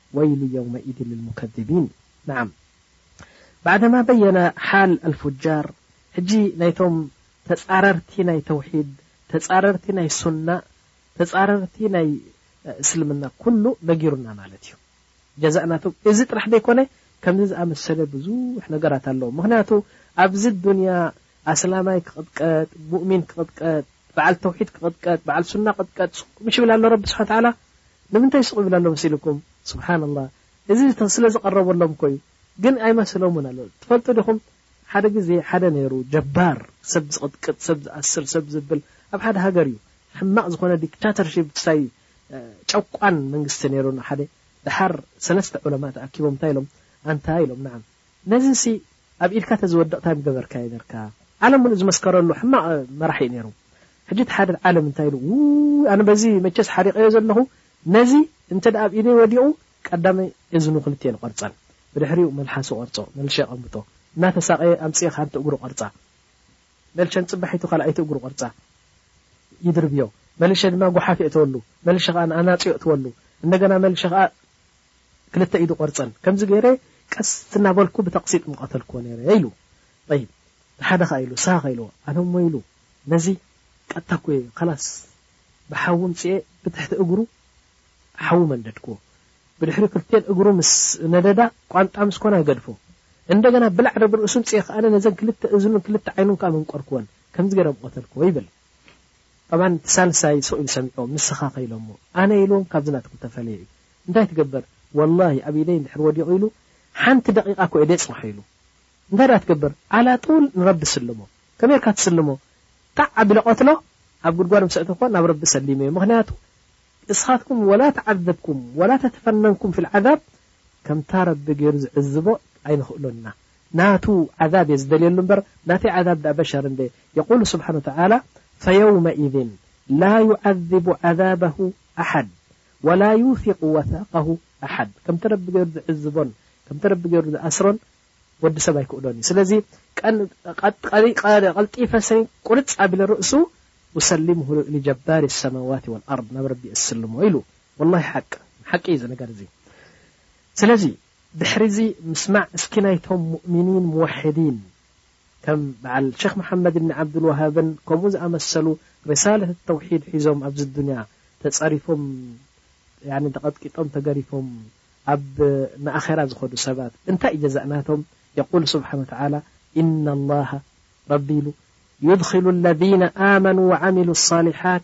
ወይሉ የውመ ኢድን ልልሙከዚቢን ነዓም ባዕደማ በየነ ሓል ኣልፉጃር ሕጂ ናይቶም ተጻረርቲ ናይ ተውሒድ ተጻረርቲ ናይ ሱና ተጻረርቲ ናይ እስልምና ኩሉ ነጊሩና ማለት እዩ ጀዛእ ናቶም እዚ ጥራሕ ዘይኮነ ከምዚ ዝኣመሰለ ብዙሕ ነገራት ኣሎ ምኽንያቱ ኣብዚ ኣዱንያ ኣስላማይ ክቕጥቀጥ ሙእሚን ክቕጥቀጥ በዓል ተውሒድ ክቕጥቀጥ በዓል ሱና ክቕጥቀጥ ጹቅ ምሽ ይብል ኣሎ ረቢ ስብሓን ወተዓላ ንምንታይ ሱቕ ይብለሎም ሲልኩም ስብሓንላ እዚ ስለ ዝቐረበሎም እኮ እዩ ግን ኣይመስሎምን ኣሎ ትፈልጡ ዲኹም ሓደ ግዜ ሓደ ነይሩ ጀባር ሰብ ዝቕጥቅጥ ሰብ ዝኣስር ሰብ ዝብል ኣብ ሓደ ሃገር እዩ ሕማቕ ዝኾነ ዲክታተርሺፕሳይ ጨቋን መንግስቲ ነይሩ ሓደ ደሓር ሰለስተ ዑለማ ተኣኪቦም እንታይ ኢሎም ኣንታ ኢሎም ናዓም ነዚሲ ኣብ ኢድካ ተዝወድቅ ታይ ምገበርካዮ ነርካ ዓለም ምሉእ ዝመስከረሉ ሕማቅ መራሒ እዩ ነይሩ ሕጂ ተሓድር ዓለም እንታይ ኢሉ ውይ ኣነ በዚ መቸስ ሓሪቀዮ ዘለኩ ነዚ እንተ ኣብ ኢደይ ወዲቁ ቀዳመይ እዝኑ ክልቲኤን እቆርጸን ብድሕሪኡ መልሓሱ ቆርጾ መልሸ የቀምጦ እናተሳቀየ ኣምጺኤ ሓንቲ እግሩ ቆርጻ መልሸ ንጽባሒቱ ካልኣይቲ እግሩ ቆርጻ ይድርብዮ መልሸ ድማ ጉሓፍ የእተወሉ መልሸ ከኣ ንኣናጹ የእትወሉ እንደገና መልሸ ከኣ ክልተ ኢዱ ቆርጸን። ከምዚ ገይረ ቀስ እናበልኩ ብተቕሲጥ ምቐተልክዎ ነይረ ኢሉ። ጠይብ ንሓደ ከኣ ኢሉ ሳኽ ኢልዎ። ኣነ'ሞ ኢሉ ነዚ ቀጥታ እኮ እየ ከላስ ብሓዊ ኣምጺኤ ብትሕቲ እግሩ ሓዊ መንደድክዎ። ብድሕሪኡ ክልቲኤን እግሩ ምስ ነደዳ ቋንጣ ምስ ኮና ገድፎ። እንደገና ብላዕ ደብርእሱ ኣምጺኤ ከኣ ነዘን ክልተ እዝኑን ክልተ ዓይኑን ከኣ መንቆርክወን። ከምዚ ገይረ ምቐተልክዎ ይብል። ጠባን ሳልሳይ ሱቅ ይሰምዖ ንስኻ ከ ኢሎሞ ኣነ ኢልዎም ካብዚ ናትኩም ተፈልየ እዩ እንታይ ትገበር ወላሂ ኣብ ኢደይ እንድሕር ወዲቁ ኢሉ ሓንቲ ደቂቃ እኮ ኢደይ ጽንሖ ኢሉ እንታይ ድኣ ትገበር ዓላጡል ንረቢ ስልሞ ከመይ ጌርካ ትስልሞ ጣዕ ኣቢለ ቀትሎ ኣብ ጉድጓድ ምስ ኣእተኮ ናብ ረቢ ሰሊመዮ ምክንያቱ እስኻትኩም ወላ ተዓዘብኩም ወላ ተተፈነንኩም ፊል ዓዛብ ከምታ ረቢ ጌሩ ዝዕዝቦ ኣይንክእሎን ኢና ናቱ ዓዛብ እየ ዝደልየሉ እምበር ናተይ ዓዛብ ድኣ በሸር እንድየ የቁሉ ስብሓን ወተዓላ ፈየውመኢዝን ላ ዩዓዝቡ ዓዛበሁ ኣሓድ ወላ ዩውሲቁ ወሳቀሁ ኣሓድ ከምቲ ረቢ ገይሩ ዝዕዝቦን ከምቲ ረቢ ገይሩ ዝኣስሮን ወዲ ሰብ ኣይክእሎን እዩ ስለዚ ቀልጢፈ ሰይ ቁርፅ ኣቢለ ርእሱ ኡሰሊምሁ ሊጀባሪ ሰማዋት ወልኣርድ ናብ ረቢ እየ ዝስልሞ ኢሉ ወላሂ ሓቂ ሓቂ እዩ እዚ ነገር እዚ ስለዚ ድሕሪዚ ምስማዕ እስኪ ናይቶም ሙእሚኒን ሙወሒዲን ከም በዓል ሸኽ መሓመድ እብኒ ዓብዱልዋሃብን ከምኡ ዝኣመሰሉ ሪሳለት ተውሒድ ሒዞም ኣብዚ ኣዱንያ ተፀሪፎም ያኒ ተቐጥቂጦም ተገሪፎም ኣብ ንኣኼራ ዝኸዱ ሰባት እንታይ እዩ ጀዛእ ናቶም የቁሉ ሱብሓነሁ ወተዓላ ኢነላህ ረቢ ኢሉ ዩድኺሉ ለዚነ ኣመኑ ወዓሚሉ ሷሊሓት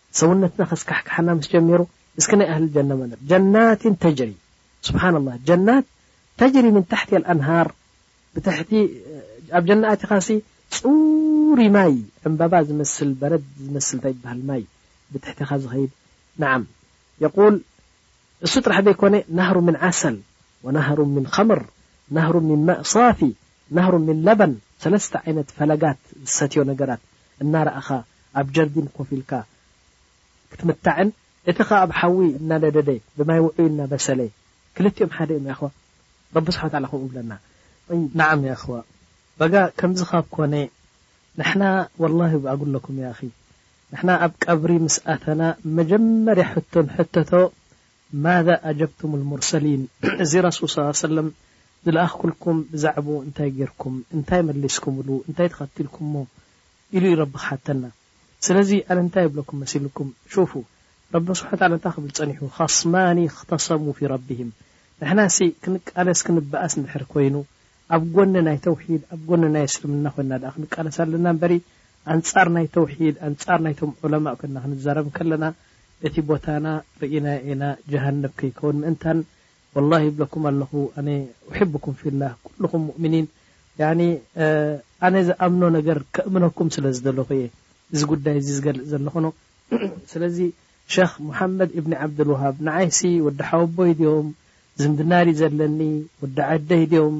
ሰውነትና ከስካሕክሓና ምስ ጀሚሩ እስኪ ናይ ኣህል ጀና ማለት ጀናትን ተጅሪ ስብሓንላህ ጀናት ተጅሪ ምን ታሕቲ ኣልኣንሃር ብትሕቲ ኣብ ጀና ኣቲኻሲ ፅሩይ ማይ ዕምባባ ዝመስል በረድ ዝመስል እንታይ ይበሃል ማይ ብትሕቲኻ ዝኸይድ ንዓም የቁል እሱ ጥራሕ ዘይኮነ ናህሩ ምን ዓሰል ወናህሩ ምን ከምር ናህሩ ምን ማእ ሳፊ ነህሩ ምን ለበን ሰለስተ ዓይነት ፈለጋት ዝሰትዮ ነገራት እናረኣኻ ኣብ ጀርዲን ኮፍ ኢልካ ክትምታዕን እቲ ከኣ ኣብ ሓዊ እናነደደ ብማይ ውዑይ እናበሰለ ክልቲኦም ሓደ እዮም ያእኽዋ ረቢ ስብሓን ወተዓላ ከምኡ ይብለና ጠይብ ነዓም ያእኽዋ በጋ ከምዚ ካብ ኮነ ንሕና ወላሂ ብኣጉለኩም ያእኺ ንሕና ኣብ ቀብሪ ምስ ኣተና መጀመርያ ሕቶ ንሕተቶ ማዛ ኣጀብቱም ልሙርሰሊን እዚ ረሱል ሰለላሁ ዓለይሂ ወሰለም ዝለኣኽኩልኩም ብዛዕብኡ እንታይ ጌርኩም እንታይ መሊስኩምሉ እንታይ ተኸቲልኩሞ ኢሉ እዩ ረቢ ክሓተና ስለዚ ኣነ እንታይ እብለኩም መሲልኩም ሹፉ ረቢ ስብሓን ወተዓላ እንታይ ክብል ጸኒሑ ኸስማኒ እኽተሰሙ ፊ ረቢሂም ንሕናሲ ክንቃለስ ክንበኣስ እንድሕር ኮይኑ ኣብ ጎኒ ናይ ተውሒድ ኣብ ጎኒ ናይ እስልምና ኮይና ድኣ ክንቃለስ ኣለና እምበሪ ኣንጻር ናይ ተውሒድ ኣንጻር ናይቶም ዑለማእ ኮይና ክንዛረብ እንከለና እቲ ቦታና ርኢናዮ ኢና ጀሃነብ ከይከውን ምእንታን ወላሂ ይብለኩም ኣለኹ ኣነ ኡሕብኩም ፊላህ ኩሉኹም ሙእሚኒን ያኒ ኣነ ዝኣምኖ ነገር ከእምነኩም ስለ ዝደለኹ እየ እዚ ጉዳይ እዚ ዝገልጽ ዘለኹ ስለዚ ሸኽ ሙሓመድ ኢብኒ ዓብደልዋሃብ፣ ንዓይሲ ወዲ ሓወቦይ ድዮም፣ ዝምድና ድዩ ዘለኒ፣ ወዲ ዓደይ ድዮም፣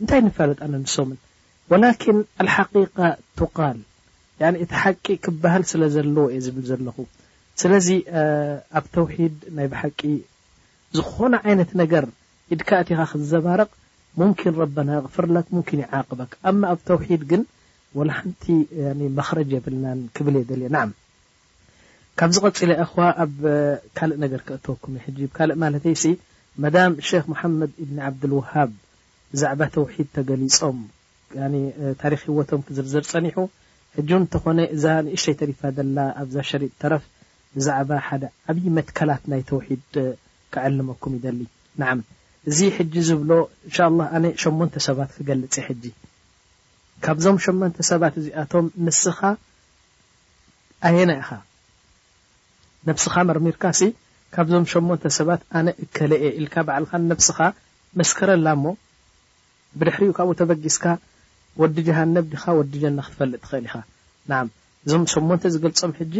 እንታይ ንፋለጥ ኣነ ንሶምን፣ ወላኪን ኣልሓቂቃ ቱቃል፣ ያኒ እቲ ሓቂ ክበሃል ስለ ዘለዎ እየ ዝብል ዘለኹ፣ ስለዚ ኣብ ተውሒድ ናይ ብሓቂ ዝኾነ ዓይነት ነገር ኢድካ ኣእቲኻ ክትዘባረቕ ሙምኪን ረበና የቕፍርለክ ሙምኪን ይዓቅበክ፣ ኣማ ኣብ ተውሒድ ግን ወላሓንቲ መኽረጅ የብልናን ክብል እየ ደልየ፣ ናዓም። ካብዚ ቀጺለ እኽዋ ኣብ ካልእ ነገር ከእትወኩም እየ ሕጂ ካልእ ማለተይሲ መዳም ሼኽ ሙሓመድ ኢብኒ ዓብዱልውሃብ ብዛዕባ ተውሒድ ተገሊጾም ያኒ ታሪኽ ሂወቶም ክዝርዘር ጸኒሑ ሕጂ ውን እንተኾነ እዛ ንእሽተይ ተሪፋ ዘላ ኣብዛ ሸሪጥ ተረፍ ብዛዕባ ሓደ ዓቢ መትከላት ናይ ተውሒድ ከዕልመኩም ይደሊ ነዓም እዚ ሕጂ ዝብሎ እንሻላህ ኣነ ሸሞንተ ሰባት ክገልጽ እየ ሕጂ ካብዞም ሸሞንተ ሰባት እዚኣቶም ንስኻ ኣየናይ ኢኻ ነብስኻ መርሚርካሲ ካብዞም ሸሞንተ ሰባት ኣነ እከለ እየ ኢልካ ባዕልኻ ንነብስኻ መስክረላ እሞ ብድሕሪኡ ካብኡ ተበጊስካ ወዲ ጀሃነብ ዲኻ ወዲ ጀና ክትፈልጥ ትኽእል ኢኻ ናዓም እዞም ሸሞንተ ዝገልጾም ሕጂ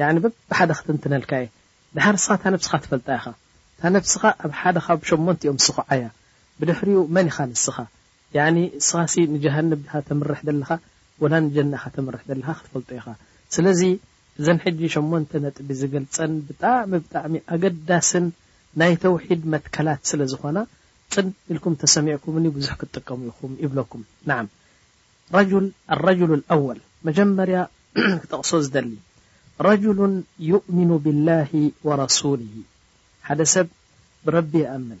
ያኒ በብሓደ ክትንትነልካ እየ ድሓር ንስኻ እታ ነብስኻ ትፈልጣ ኢኻ እታ ነብስኻ ኣብ ሓደ ካብ ሸሞንቲኦም ስኹዓያ ብድሕሪኡ መን ኢኻ ንስኻ ያኒ ንስኻሲ ንጀሃነብ ዲኻ ተምርሕ ደለኻ ወላ ንጀና ኢኻ ተምርሕ ደለኻ ክትፈልጦ ኢኻ ስለዚ እዘን ሕጂ ሸሞንተ ነጥቢ ዝገልጸን ብጣዕሚ ብጣዕሚ ኣገዳስን ናይ ተውሒድ መትከላት ስለ ዝኾና ጥን ኢልኩም ተሰሚዕኩምኒ ብዙሕ ክትጥቀሙ ኢኹም ይብለኩም ናዓም ረጁል ኣረጁሉ ኣልኣወል መጀመርያ ክጠቕሶ ዝደሊ ረጁሉ ዩእሚኑ ቢላሂ ወረሱሊሂ ሓደ ሰብ ብረቢ ይኣምን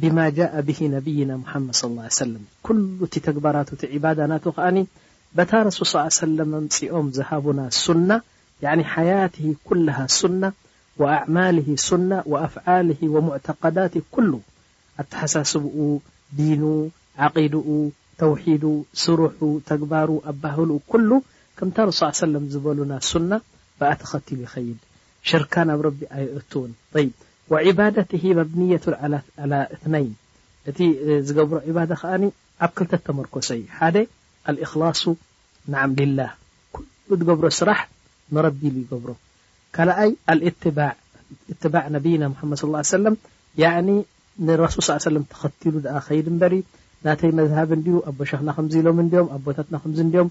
ብማ ጃኣ ብሂ ነብይና ሙሓመድ ሰለላሁ ዓለይሂ ወሰለም ኩሉ እቲ ተግባራቱ እቲ ዒባዳ ናቱ ከኣ በታ ረሱል ሰለላሁ ዓለይሂ ወሰለም ኣምጺኦም ዝሃቡና ሱና ያኒ ሓያትሂ ኩልሃ ሱና ወኣዕማልሂ ሱና ወኣፍዓልሂ ወሙዕተቀዳትሂ ኩሉ ኣተሓሳስብኡ ዲኑ ዓቂድኡ ተውሒዱ ስርሑ ተግባሩ ኣባህልኡ ኩሉ ከምታ ረሱል ሰለላሁ ዓለይሂ ወሰለም ዝበሉና ሱና ብኣ ተኸቲሉ ይኸይድ ሽርካ ናብ ረቢ ኣየእትውን ጠይብ ወዒባደትሂ መብንየቱን ዓላ እትነይን እቲ ዝገብሮ ዒባዳ ከኣ ኣብ ክልተ እተመርኮሰ እዩ ሓደ ኣልእኽላሱ ናዓም ሊላህ ኩሉ ዝገብሮ ስራሕ ንረቢ ኢሉ ይገብሮ ካልኣይ ኣልእትባዕ እትባዕ ነብይና ሙሓመድ ሰለላሁ ዓለይሂ ወሰለም ያዕኒ ንረሱል ሰለላሁ ዓለይሂ ወሰለም ተኸቲሉ ደኣ ከይድ እምበሪ ናተይ መዝሃብ እንድዩ ኣቦሸኽና ከምዚ ኢሎም እንድዮም ኣቦታትና ከምዚ እንድዮም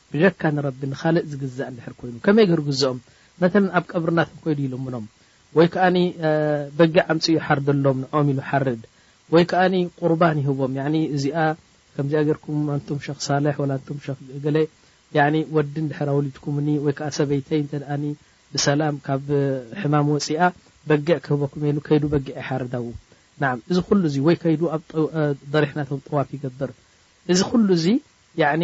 ብጀካ ንረቢ ንኻልእ ዝግዛእ እንድሕር ኮይኑ ከመይ ገሩ ግዝኦም መተለን ኣብ ቀብሪ ናቶም ከይዱ ይልምኖም ወይ ከኣ በጊዕ ኣምጺኡ ይሓርደሎም ንዖም ኢሉ ሓርድ ወይ ከኣ ቁርባን ይህቦም ያኒ እዚኣ ከምዚኣ ገርኩም ኣንቱም ሸኽ ሳልሕ ወላ ኣንቱም ሸኽ እገለ ያኒ ወዲ እንድሕር ኣወሊድኩምኒ ወይ ከኣ ሰበይተይ እንተ ብሰላም ካብ ሕማም ወጺኣ በጊዕ ክህበኩም እየ ኢሉ ከይዱ በጊዕ ይሓርድ ኣብኡ ናዓም እዚ ኩሉ እዚ ወይ ከይዱ ኣብ ዶሪሕ ናቶም ጠዋፍ ይገብር እዚ ኩሉ እዚ ያኒ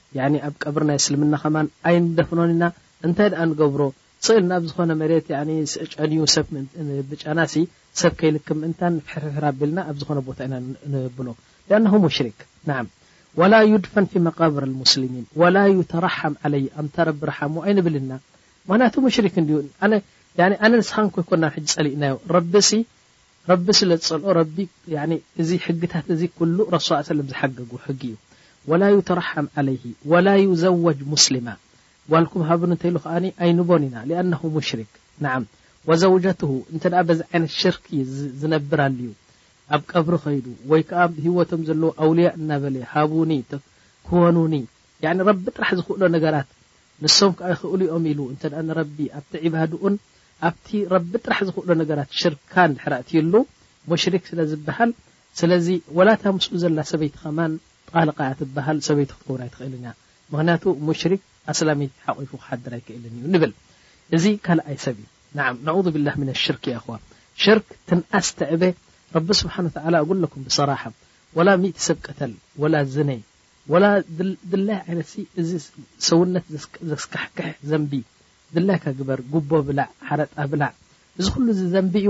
ያኒ ኣብ ቀብሪ ናይ እስልምና ከማን ኣይንደፍኖን ኢና እንታይ ደኣ ንገብሮ ጽእል ናብ ዝኾነ መሬት ያኒ ጨንዩ ሰብ ምእን ብጨና ሲ ሰብ ከይልክም ምእንታን ፍሕርሕር ኣቢልና ኣብ ዝኾነ ቦታ ኢና ነብሎ ሊኣነሁ ሙሽሪክ ናዓም ወላ ዩድፈን ፊ መቃብር ኣልሙስሊሚን ወላ ዩተራሓም ዓለይ ኣንታ ረቢ ርሓሞ ኣይንብል እና ምክንያቱ ሙሽሪክ እንድዩ ኣነ ያኒ ኣነ ንስኻን እኮ ኣይኮናን ሕጂ ጸሊእናዮ ረቢ ሲ ረቢ ስለ ዝጸልኦ ረቢ ያኒ እዚ ሕግታት እዚ ኩሉ ረሱል ሰለላሁ ዓለይሂ ወሰለም ዝሓገግዎ ሕጊ እዩ ወላ ዩተረሓም ዓለይሂ ወላ ዩዘወጅ ሙስሊማ ጓልኩም ሃቡኒ እንተኢሉ ከኣ ኣይንቦን ኢና ሊኣነሁ ሙሽሪክ ነዓም ወዘውጀቱሁ እንተ በዚ ዓይነት ሽርኪ ዝነብር ኣልዩ ኣብ ቀብሪ ከይዱ ወይ ከኣ ኣብ ሂወቶም ዘለዉ ኣውልያ እናበለ ሃቡኒ ክወኑኒ ያኒ ረቢ ጥራሕ ዝኽእሎ ነገራት ንሶም ከኣ ይኽእሉ እዮም ኢሉ እንተ ንረቢ ኣብቲ ዒባድኡን ኣብቲ ረቢ ጥራሕ ዝኽእሎ ነገራት ሽርካ እንድሕር ኣእትዩሉ ሙሽሪክ ስለ ዝብሃል ስለዚ ወላ እታ ምስኡ ዘላ ሰበይቲ ከማን ጣልቃ እያ ትብሃል ሰበይቱ ክትከውን ኣይትኽእልን እያ ምኽንያቱ ሙሽሪክ ኣስላሚት ሓቑፉ ክሓድር ኣይክእልን እዩ ንብል እዚ ካልኣይ ሰብ እዩ ናዓም ናዑዙ ቢላህ ሚነ ሽርክ የእኽዋ ሽርክ ትንኣስ ትዕበ ረቢ ስብሓን ወተዓላ እጉለኩም ብሰራሓ ወላ ሚእቲ ሰብ ቅተል ወላ ዝነ ወላ ድላይ ዓይነት እዚ ሰውነት ዘስካሕክሕ ዘንቢ ድላይካ ግበር ጉቦ ብላዕ ሓረጣ ብላዕ እዚ ኩሉ እዚ ዘንቢ እዩ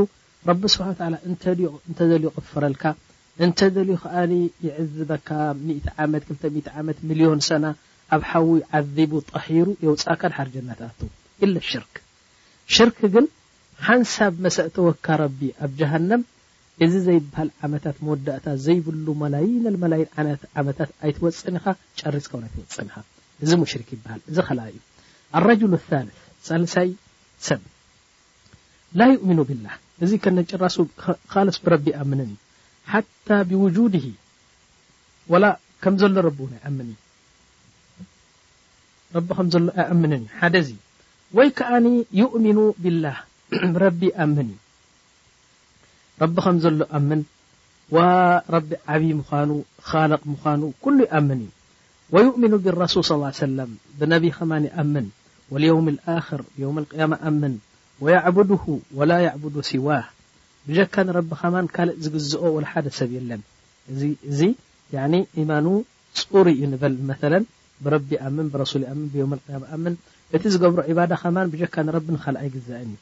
ረቢ ስብሓን ወተዓላ እንተደልዩ ክቕፍረልካ እንተደልዩ ከኣ ይዕዝበካ ሚእቲ ዓመት ክልተ ሚእቲ ዓመት ምልዮን ሰና ኣብ ሓዊ ዓዚቡ ጠሂሩ የውጽኣካ ድሓር ጀና ትኣቱ ኢለ ሽርክ ሽርክ ግን ሓንሳብ መሰእተወካ ረቢ ኣብ ጀሃነም እዚ ዘይብሃል ዓመታት መወዳእታ ዘይብሉ መላይን ኣልመላይን ዓናት ዓመታት ኣይትወጽእን ኢኻ ጨሪጽካ ውን ኣይትወጽእን ኢኻ እዚ ሙሽሪክ ይብሃል እዚ ካልኣይ እዩ ኣረጁሉ ኣሳልስ ሳልሳይ ሰብ ላ ዩእሚኑ ቢላህ እዚ ከነጭራሱ ኻልስ ብረቢ ኣይኣምንን እዩ ሓታ ብውጁድሂ ወላ ከም ዘሎ ረቢ ውን ኣይኣምን እዩ ረቢ ከም ዘሎ ኣይኣምንን እዩ ሓደ እዚ ወይ ከኣ ዩእሚኑ ቢላህ ብረቢ ይኣምን እዩ ረቢ ከም ዘሎ ኣምን ዋ ረቢ ዓቢ ምኻኑ ኻልቅ ምኻኑ ኩሉ ይኣምን እዩ ወዩእሚኑ ቢረሱል ስ ላ ሰለም ብነቢ ከማን ይኣምን ወልየውም ልኣኽር የውም ልቅያማ ኣምን ወያዕቡድሁ ወላ ያዕቡዱ ሲዋህ ብጀካ ንረቢ ከማን ካልእ ዝግዝኦ ወላ ሓደ ሰብ የለን እዚ እዚ ያኒ ኢማኑ ጹሩይ እዩ ንበል መተለን ብረቢ ይኣምን ብረሱል ይኣምን ብየውም ልቅያማ ኣምን እቲ ዝገብሮ ዒባዳ ከማን ብጀካ ንረቢ ንኻልእ ኣይግዛእን እዩ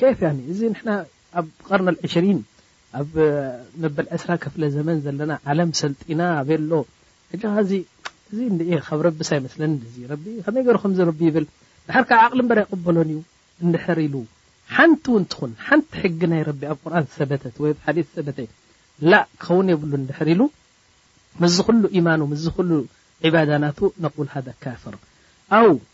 ኬፍ ያኒ እዚ ንሕና ኣብ ቀርን ኣልዕሽሪን ኣብ መበል ዕስራ ክፍለ ዘመን ዘለና ዓለም ሰልጢና ኣቤሎ ሕጂኻ እዚ እዚ እንድዒ ካብ ረቢስ ኣይመስለንን እዚ ረቢ ከመይ ገሩ ከምዚ ረቢ ይብል ድሓር ከኣ ዓቅሊ እምበር ኣይቅበሎን እዩ እንድሕር ኢሉ ሓንቲ እውን ትኹን ሓንቲ ሕጊ ናይ ረቢ ኣብ ቁርኣን ዝሰበተት ወይ ኣብ ሓዲት ዝሰበተ ላእ ክኸውን የብሉን እንድሕር ኢሉ ምስዚ ኩሉ ኢማኑ ምስዚ ኩሉ ዒባዳ ናቱ ነቁል ሃዛ ካፍር ኣው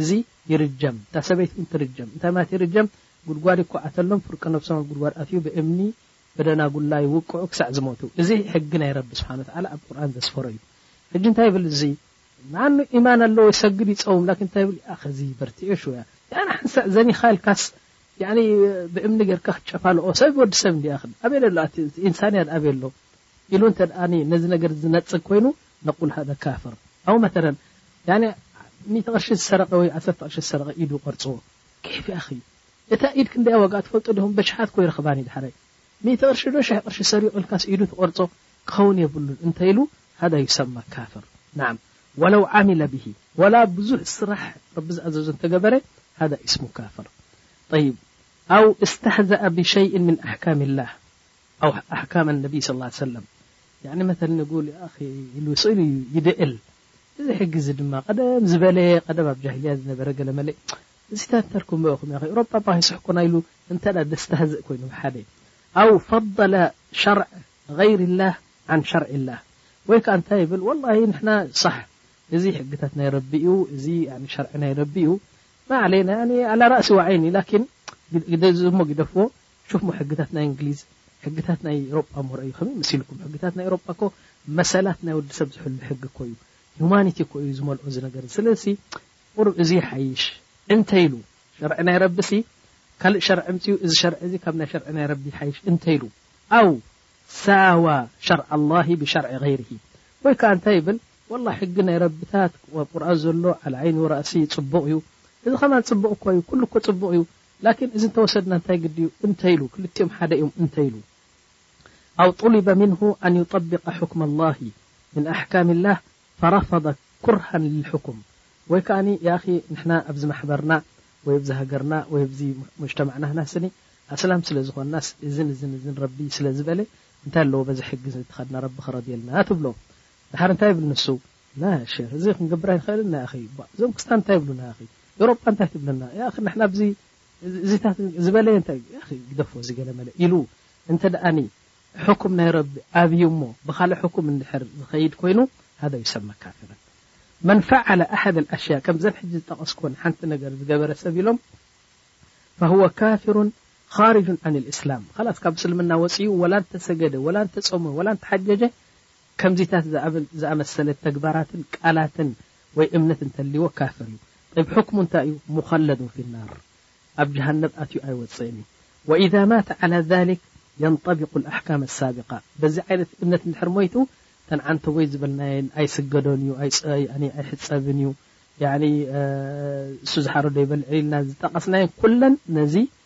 እዚ ይርጀም እታ ሰበይቲ ውን ትርጀም እንታይ ማለት ይርጀም ጉድጓድ ይኳዓተሎም ፍርቂ ነብሶም ኣብ ጉድጓድ ኣትዩ ብእምኒ ብደናጉላ ይውቅዑ ክሳዕ ዝሞቱ እዚ ሕጊ ናይ ረቢ ስብሓን ወተዓላ ኣብ ቁርኣን ዘስፈሮ እዩ ሕጂ እንታይ ይብል እዚ ንኣኑ ኢማን ኣለዎ ይሰግድ ይጸውም ላኪን እንታይ ይብል ኣኽ እዚ በርቲዑ ሽውያ ያዕኒ ሓንሳእ ዘኒኻ ኢልካስ ያዕኒ ብእምኒ ጌርካ ክትጨፋልቆ ሰብ ወዲ ሰብ እንድያ ኣበይ ኣሎ ኣቲ ኢንሳንያ ኣበይ ኣሎ ኢሉ እንተ ነዚ ነገር ዝነጽግ ኮይኑ ነቁል ሃዛ ካፍር ኣው መተለን ያኒ ሚእቲ ቅርሺ ዝሰረቀ ወይ ዓሰርተ ቅርሺ ዝሰረቀ ኢዱ ቆርጽዎ ኬፍ ያኺ እታ ኢድ ክንደያ ዋጋኣ ትፈልጡ ዲኹም በሽሓት እኮ ይረኽባን እዩ ዳሕራይ ሚእቲ ቅርሺ ዶ ሽሕ ቅርሺ ሰሪቁ ኢልካስ ኢዱ ትቆርጾ ክኸውን የብሉን እንተ ኢሉ ሃዛ ዩሰማ ካፍር ናዓም ወለው ዓሚለ ብሂ ወላ ብዙሕ ስራሕ ረቢ ዝኣዘዞ እንተ ገበረ ሃዛ ኢስሙ ካፍር ጠይብ ኣው እስተህዘኣ ብሸይእን ምን ኣሕካም ላህ ኣው ኣሕካም ኣነቢ ሰለላሁ ዓለይሂ ወሰለም ያኒ መተል ንጉል ያኣኺ ኢሉ ስኢሉ ይድእል እዚ ሕጊዚ ድማ ቀደም ዝበለየ ቀደም ኣብ ጃሂልያ ዝነበረ ገለመለ እዚታት እንተርክብዎ ኢኹም ያኣኺ ኦሮጳ እባ ኣይስሕቁን ኣይሉ እንተ ደስተህዝእ ኮይኑ ብሓደ ኣው ፈደለ ሸርዕ ገይሪላህ ዓን ሸርዒላህ ወይ ከኣ እንታይ ይብል ወላሂ ንሕና ሳሕ እዚ ሕግታት ናይ ረቢ እዩ እዚ ያኒ ሸርዒ ናይ ረቢ እዩ ማዓለይና ያኒ ኣላ ራእሲ ወዐይኒ ላኪን ግደዝሞ ግደፍዎ ሹክሞ ሕግታት ናይ እንግሊዝ ሕግታት ናይ ኤሮጳ እሞ ረኣዩ ከመይ መሲልኩም ሕግታት ናይ ኤሮጳ እኮ መሰላት ናይ ወዲ ሰብ ዝሕሉ ሕጊ እኮ እዩ ሁማኒቲ እኮ እዩ ዝመልኦ እዚ ነገር እዚ ስለዚ ቁሩብ እዚ ይሓይሽ እንተ ኢሉ ሸርዒ ናይ ረቢ ሲ ካልእ ሸርዒ ኣምጽኡ እዚ ሸርዒ እዚ ካብ ናይ ሸርዒ ናይ ረቢ ይሓይሽ እንተ ኢሉ ኣው ሳዋ ሸርዓ ኣላሂ ብሸርዒ ገይርሂ ወይ ከኣ እንታይ ይብል ወላ ሕጊ ናይ ረብታት ኣብ ቁርኣን ዘሎ ዓላ ዓይኒ ወራእሲ ጽቡቕ እዩ እዚ ከማን ጽቡቕ እኮ እዩ ኩሉ እኮ ጽቡቕ እዩ ላኪን እዚ እንተወሰድና እንታይ ግዲዩ እንተይሉ ክልቲኦም ሓደ እዮም እንተይሉ ኣው ጡሊበ ምንሁ ኣን ዩጠብቀ ሑክመ ኣላሂ ምን ኣሕካሚ ኣላህ ፈረፈደ ኩርሀን ልልሑኩም ወይ ከኣ ያኣኺ ንሕና ኣብዚ ማሕበርና ወይ ኣብዚ ሃገርና ወይ ኣብዚ ሙጅተማዕናህና ስኒ ኣስላም ስለ ዝኾንናስ እዝን እዝን እዝን ረቢ ስለ ዝበለ እንታይ ኣለዎ በዚ ሕጊ እዚ ተኸድና ረቢ ክረድየልና ትብሎ ደሓር እንታይ ይብል ንሱ ናሸ እዚ ክንገብር ኣይንክእልን ናይኣኺ እባ እዞም ክስታን እንታይ ይብሉ ናይኣኺ ኤውሮጳ እንታይ ትብለና ያኣኺ ንሕና ብዚ እዚታት ዝበለየ እንታይ እዩ ያኣኺ ግደፎ እዚ ገለመለ ኢሉ እንተድኣኒ ሕኩም ናይ ረቢ ኣብዩ እሞ ብኻልእ ሕኩም እንድሕር ዝኸይድ ኮይኑ ሀዛ ዩሰመ ካፍረን መን ፈዓለ ኣሐደ ኣልኣሽያ ከምዘን ሕጂ ዝጠቐስኩወን ሓንቲ ነገር ዝገበረ ሰብ ኢሎም ፈሁወ ካፍሩን ኻርጁን ዓን ልእስላም ኻላስ ካብ እስልምና ወፂኡ ወላ እንተሰገደ ወላ እንተፀመ ወላ እንተሓጀጀ ከምዚታት ዝኣመሰለ ተግባራትን ቃላትን ወይ እምነት እንተልይዎ ካፍር እዩ ጠይብ ሕክሙ እንታይ እዩ ሙኸለዱን ፊ ናር ኣብ ጀሃነብ ኣትዩ ኣይወፅእን እዩ ወኢዛ ማተ ዓላ ዛሊክ የንጠቢቁ ልኣሕካም ኣሳቢቃ በዚ ዓይነት እምነት እንድሕር ሞይቱ እተን ዓንተቦይ ዝበልናየን ኣይስገዶን እዩ ኣይሕፀብን እዩ እሱ ዝሓረዶ ይበልዕን ኢልና ዝጠቀስናየን ኩለን ነዚ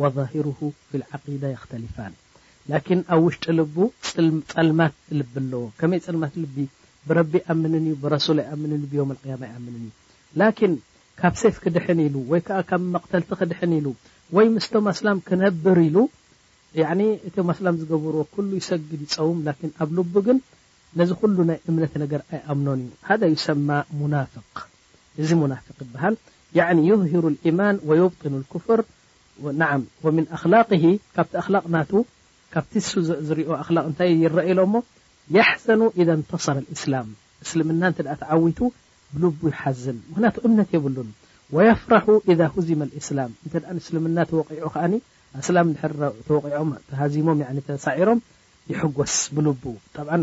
ወዛሂሩሁ ፊል ዓቂዳ የኽተሊፋን ላኪን ኣብ ውሽጢ ልቡ ጽልም ጸልማት ልቢ ኣለዎ ከመይ ጸልማት ልቢ ብረቢ ኣይኣምንን እዩ ብረሱል ኣይኣምንን እዩ ብዮመል ቂያማ ኣይኣምንን እዩ ላኪን ካብ ሴፍ ክድሕን ኢሉ ወይ ከኣ ካብ መቅተልቲ ክድሕን ኢሉ ወይ ምስቶም ኣስላም ክነብር ኢሉ ያኒ እቶም ኣስላም ዝገበርዎ ኩሉ ይሰግድ ይጸውም ላኪን ኣብ ልቡ ግን ነዚ ኩሉ ናይ እምነት ነገር ኣይኣምኖን እዩ ሃዳ ዩሰማ ሙናፍቅ እዚ ሙናፍቅ ይብሃል ያዕኒ ዩዝሂሩ ልኢማን ወዩብጢኑ ልኩፍር ነዓም ወሚን ኣኽላቅሂ ካብቲ ኣኽላቅ ናቱ ካብቲ ንሱ ዝሪኦ ኣኽላቅ እንታይ ይረኣ ኢሎ እሞ የሕዘኑ ኢዛ እንተሰረ ልእስላም እስልምና እንተ ተዓዊቱ ብልቡ ይሓዝን ምኽንያቱ እምነት የብሉን ወየፍረሑ ኢዛ ሁዚመ ልእስላም እንተ ንእስልምና ተወቒዑ ከኣኒ ኣስላም እንድሕር ተወቒዖም ተሃዚሞም ያዕኒ ተሳዒሮም ይሕጎስ ብልቡ ጠብዓን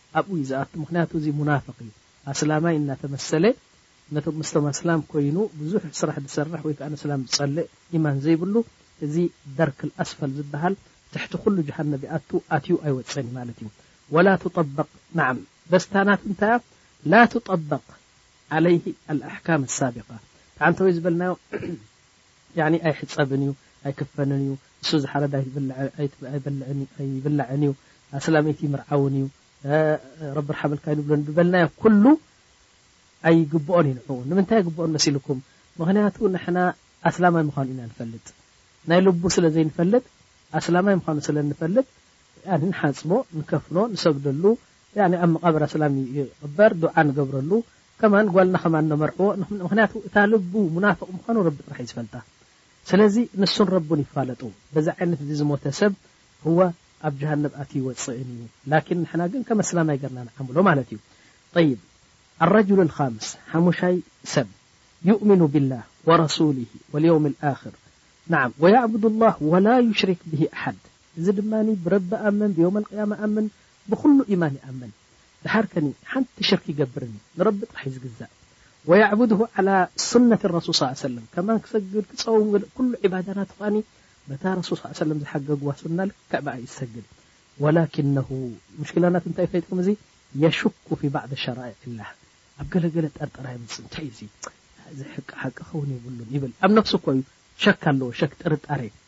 ኣብኡ እዩ ዝኣቱ ምክንያቱ እዚ ሙናፍቅ እዩ ኣስላማይ እናተመሰለ ነቶም ምስቶም ኣስላም ኮይኑ ብዙሕ ስራሕ ዝሰርሕ ወይ ከኣ ንእስላም ዝጸልእ ኢማን ዘይብሉ እዚ ደርክል ኣስፈል ዝብሃል ትሕቲ ኩሉ ጀሃነብ ይኣቱ ኣትዩ ኣይወጽእን እዩ ማለት እዩ ወላ ቱጠበቅ ናዓም በስ እታ ናቱ እንታይ እያ ላቱጠበቅ ዓለይሂ ኣልኣሕካም ኣሳቢቃ እቲ ዓንተወይ ዝበልናዮ ያኒ ኣይሕጸብን እዩ ኣይክፈንን እዩ እሱ ዝሓረደ ኣይብላዕን ኣይብላዕን እዩ ኣስላመይቲ ምርዓውን እዩ ረቢ ርሓበልካ ኢሉ ብሎን ድበልናዮ ኩሉ ኣይግብኦን እዩ ንዕኡ ንምንታይ ኣይግብኦን መሲልኩም ምኽንያቱ ንሕና ኣስላማይ ምዃኑ ኢና ንፈልጥ ናይ ልቡ ስለ ዘይንፈልጥ ኣስላማይ ምዃኑ ስለ እንፈልጥ ያኒ ንሓጽቦ ንከፍኖ ንሰግደሉ ያኒ ኣብ መቃብር ኣስላም እዩ ዝቅበር ዱዓ ንገብረሉ ከማን ጓልና ከማን ነመርዕዎ ምክንያቱ እታ ልቡ ሙናፍቅ ምኳኑ ረቢ ጥራሕ እዩ ዝፈልጣ ስለዚ ንሱን ረቡን ይፋለጡ በዚ ዓይነት እዚ ዝሞተ ሰብ ህወ ኣብ ጀሃነብ ኣትዩ ይወጽእን እዩ ላኪን ንሕና ግን ከም ኣስላማይ ገርና ንዓምሎ ማለት እዩ ጠይብ ኣረጁል ኣልካምስ ሓሙሻይ ሰብ ዩእሚኑ ቢላህ ወረሱሊሂ ወልየውም ኣልኣክር ናዓም ወያዕቡዱ ላህ ወላ ዩሽሪክ ቢሂ ኣሓድ እዚ ድማ ብረቢ እኣምን ብዮመል ቅያማ እኣምን ብኹሉ ኢማን ይኣምን ድሓር ከኒ ሓንቲ ሽርክ ይገብርኒ ንረቢ ጥራሕ እዩ ዝግዛእ ወያዕቡድሁ ዓላ ሱነት ረሱል ሰ ሰለም ከማን ክሰግድ ክጸውም ገለ ኩሉ ዒባዳ ናቱ ከኣኒ በታ ረሱል ሰ ሰለም ዝሓገግዋ ሱና ልክዕ ብኣ እዩ ዝሰግድ ወላኪነሁ ሙሽኪላ ናቱ እንታይ እዩ ፈይጥኩም እዚ የሹኩ ፊ ባዕዲ ሸራኢዕ ላህ ኣብ ገለ ገለ ጠርጠራ የምጽእ እንታይ እዩ እዚ እዚ ሕቂ ሓቂ ክኸውን የብሉን ይብል ኣብ ነፍሱ እኮ እዩ ሸክ ኣለዎ ሸክ ጥርጣሬ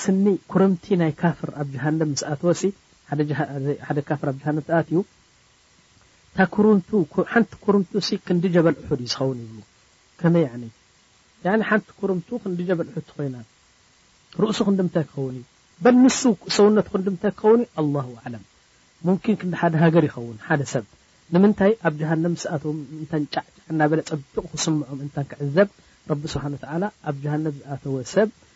ስኒ ኩርምቲ ናይ ካፍር ኣብ ጀሃነብ ምስ ኣተወ ሲ ሓደ ሓደ ካፍር ኣብ ጀሃነብ ተኣትዩ እታ ኩርምቱ ሓንቲ ኩርምቱ ሲ ክንዲ ጀበል ኡሑድ እዩ ዝኸውን ይብሉ ከመይ ያኒ ያኒ ሓንቲ ኩርምቱ ክንዲ ጀበል ኡሑድ ተኾይና ርእሱ ክንዲ ምንታይ ክኸውን እዩ በል ንሱ ሰውነቱ ክንዲ ምንታይ ክኸውን እዩ ኣላሁ ኣዕለም ሙምኪን ክንዲ ሓደ ሃገር ይኸውን ሓደ ሰብ ንምንታይ ኣብ ጀሃነብ ምስ ኣተው እንታን ጫዕጫዕ እናበለ ጸቢቑ ክስምዖም እንታን ክዕዘብ ረቢ ስብሓን ወተዓላ ኣብ ጀሃነብ ዝኣተወ ሰብ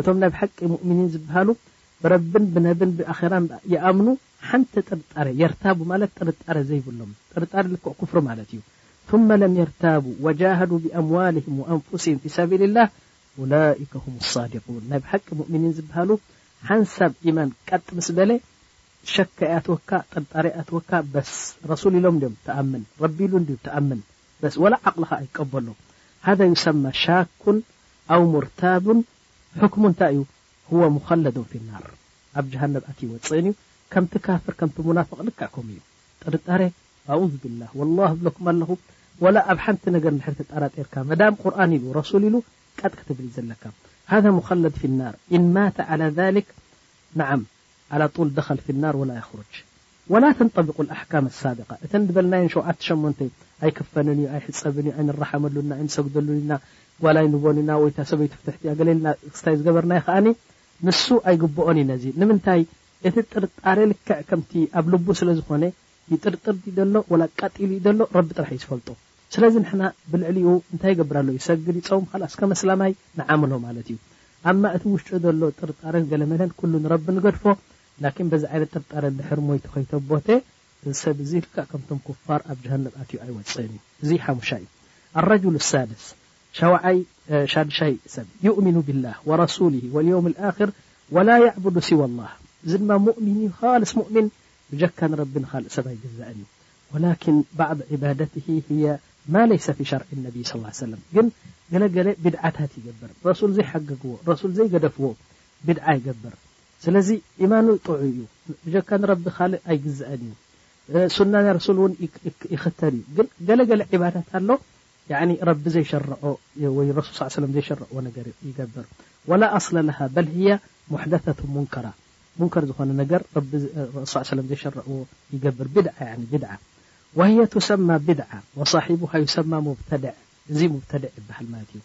እቶም ናይ ብሓቂ ሙእሚኒን ዝብሃሉ ብረብን ብነብን ብኣኼራን ይኣምኑ ሓንቲ ጥርጣረ የርታቡ ማለት ጥርጣረ ዘይብሎም ጥርጣረ ልክዕ ኩፍሪ ማለት እዩ ثመ ለም የርታቡ ወጃሀዱ ብኣምዋልህም ወኣንፉስህም ፊ ሰቢልላህ ኡላኢከ ሁም ሳዲቁን ናይ ብሓቂ ሙእሚኒን ዝብሃሉ ሓንሳብ ኢማን ቀጥ ምስ በለ ሸክ ኣይኣትወካ ጥርጣረ ኣይኣትወካ በስ ረሱል ኢሎም ድዮም ትኣምን ረቢ ኢሉ እንድዩ ትኣምን በስ ወላ ዓቅልኻ ኣይቀበሎ ሃዛ ዩሰማ ሻኩን ኣው ሙርታዱን ሑክሙ እንታይ እዩ ሁወ ሙኸለዱን ፊ ናር ኣብ ጀሃነብ ኣትዩ ይወጽእን እዩ ከምቲ ካፍር ከምቲ ሙናፍቅ ልክዕ ከምኡ እዩ ጥርጣረ ኣኡዝ ቢላህ ወላህ እብለኩም ኣለኹ ወላ ኣብ ሓንቲ ነገር እንድሕር ተጣራጢርካ መዳም ቁርኣን ኢሉ ረሱል ኢሉ ቀጥ ክትብል እዩ ዘለካ ሃዛ ሙኸለድ ፊ ናር ኢን ማተ ዓላ ዛሊክ ነዓም ዓላ ጡል ደኸል ፊ ናር ወላ የኽሩጅ ወላ ተንጠብቁ ኣልኣሕካም ኣሳቢቃ እተን ድበልናየን ሸውዓተ ሸሞንተ ኣይክፈንን እዩ ኣይሕጸብን እዩ ኣይንራሓመሉን ኢና ኣይንሰግደሉን ኢና ጓል ኣይንህቦን ኢና ወይታ ሰበይቱ ፍትሕቲ እያ ገለ ኢልና ክስታይ ዝገበርናዮ ከኣ ንሱ ኣይግብኦን እዩ ነዚ ንምንታይ እቲ ጥርጣሬ ልክዕ ከምቲ ኣብ ልቡ ስለ ዝኾነ ይጥርጥር ድዩ ደሎ ወላ ቀጥ ኢሉ እዩ ደሎ ረቢ ጥራሕ እዩ ዝፈልጦ። ስለዚ ንሕና ብልዕሊኡ እንታይ ይገብር ኣሎ ይሰግድ ይጸውም ኻላስ ከም ኣስላማይ ንዓምሎ ማለት እዩ ኣማ እቲ ውሽጡ ዘሎ ጥርጣረን ገለመለን ኩሉ ንረቢ ንገድፎ ላኪን በዚ ዓይነት ጥርጣረ እንድሕር ሞይቱ ከይተቦተ እዚ ሰብ እዚ ልክዕ ከምቶም ኩፋር ኣብ ጀሃነብ ኣትዩ ኣይወጽእን እዩ እዚ ሓሙሻይ እዩ ኣረጁሉ ሳድስ ሻውዓይ ሻድሻይ ሰብ ዩእሚኑ ቢላህ ወረሱሊሂ ወልየውም ልኣኽር ወላ ያዕቡዱ ሲዋ ላህ እዚ ድማ ሙእሚን እዩ ኻልስ ሙእሚን ብጀካ ንረቢ ንኻልእ ሰብ ኣይግዛእን እዩ ወላኪን ባዕድ ዒባደትሂ ህየ ማ ለይሰ ፊ ሸርዒ ነብይ ሰለላሁ ዓለይሂ ወሰለም ግን ገለ ገለ ቢድዓታት ይገብር ረሱል ዘይሓገግዎ ረሱል ዘይገደፍዎ ቢድዓ ይገብር ስለዚ ኢማኑ ጥዑይ እዩ ብጀካ ንረቢ ካልእ ኣይግዘእን እዩ ሱና ናይ ረሱል እውን ይክተል እዩ ግን ገለ ገለ ዒባዳት ኣሎ ያኒ ረቢ ዘይሸረዖ ወይ ረሱል ሰለላሁ ዓለይሂ ወሰለም ዘይሸረዕዎ ነገር ይገብር ወላ ኣስለ ለሃ በል ህየ ሙሕደተቱን ሙንከራ ሙንከር ዝኾነ ነገር ረቢ ሱዓ ሰለም ዘይሸረዕዎ ይገብር ቢድዓ ያኒ ቢድዓ ወህየ ቱሰማ ቢድዓ ወሳሒቡሃ ዩሰማ ሙብተድዕ እዚ ሙብተድዕ ይባሃል ማለት እዩ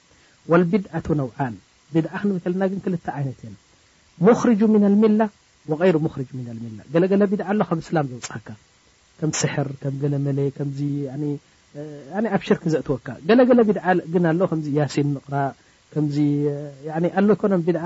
ወልቢድዐቱ ነውዓን ቢድዓ ክንብል ከለና ግን ክልተ ዓይነት እየን ሙኽርጁ ሚነል ሚላ ወገይሩ ሙኽርጅ ሚነል ሚላ ገለ ገለ ቢድዓ ኣሎ ካብ እስላም ዘውጽኣካ ከም ስሕር ከም ገለ መለ ከምዚ ያኒ ያኒ ኣብ ሽርክ ዘእትወካ ገለ ገለ ቢድዓ ግን ኣሎ ከምዚ ያሲን ምቕራእ ከምዚ ያኒ ኣሎ ይኮነን ቢድዓ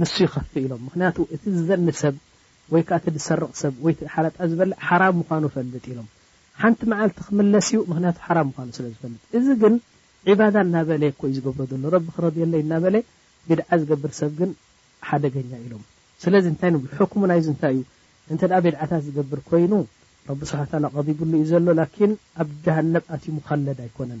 ንሱ ይኸፍእ ኢሎም ምኽንያቱ እቲ ዝዘሚ ሰብ ወይ ከኣ እቲ ዝሰርቕ ሰብ ወይ እቲ ሓረጣ ዝበልዕ ሓራም ምዃኑ እፈልጥ ኢሎም ሓንቲ መዓልቲ ክምለስ እዩ ምኽንያቱ ሓራም ምዃኑ ስለ ዝፈልጥ እዚ ግን ዒባዳ እናበለ እኮ እዩ ዝገብሮ ዘሎ ረቢ ክረድየለይ እናበለ ቢድዓ ዝገብር ሰብ ግን ሓደገኛ ኢሎም ስለዚ እንታይ ንብሎ ሕክሙ ናይዚ እንታይ እዩ እንተ ቢድዓታት ዝገብር ኮይኑ ረቢ ስብሓን ተዓላ ቀዲጉሉ እዩ ዘሎ ላኪን ኣብ ጀሃነብ ኣትዩ ሙኸለድ ኣይኮነን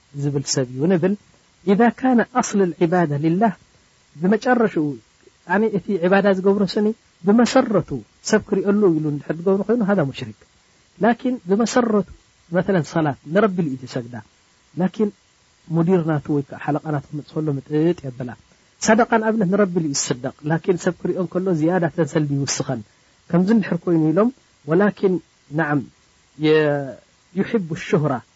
ዝብል ሰብ እዩ ንብል ኢዛ ካነ ኣስል ልዒባዳ ሊላህ ብመጨረሽኡ ኣነ እቲ ዒባዳ ዝገብሮ ስኒ ብመሰረቱ ሰብ ክሪኦሉ ኢሉ እንድሕር ዝገብሮ ኮይኑ ሃዛ ሙሽሪክ ላኪን ብመሰረቱ መተለን ሰላት ንረቢ ኢሉ እዩ ዝሰግዳ ላኪን ሙዲር ናቱ ወይ ከዓ ሓለቃ ናቱ ክመፅእ ከሎ ምጥጥ የብላ ሰደቃ ንኣብነት ንረቢ ኢሉ እዩ ዝስደቅ ላኪን ሰብ ክሪኦ እንከሎ ዝያዳ እተን ሰልዲ ይውስኸን ከምዚ እንድሕር ኮይኑ ኢሎም ወላኪን ናዓም ዩሕቡ ሹህራ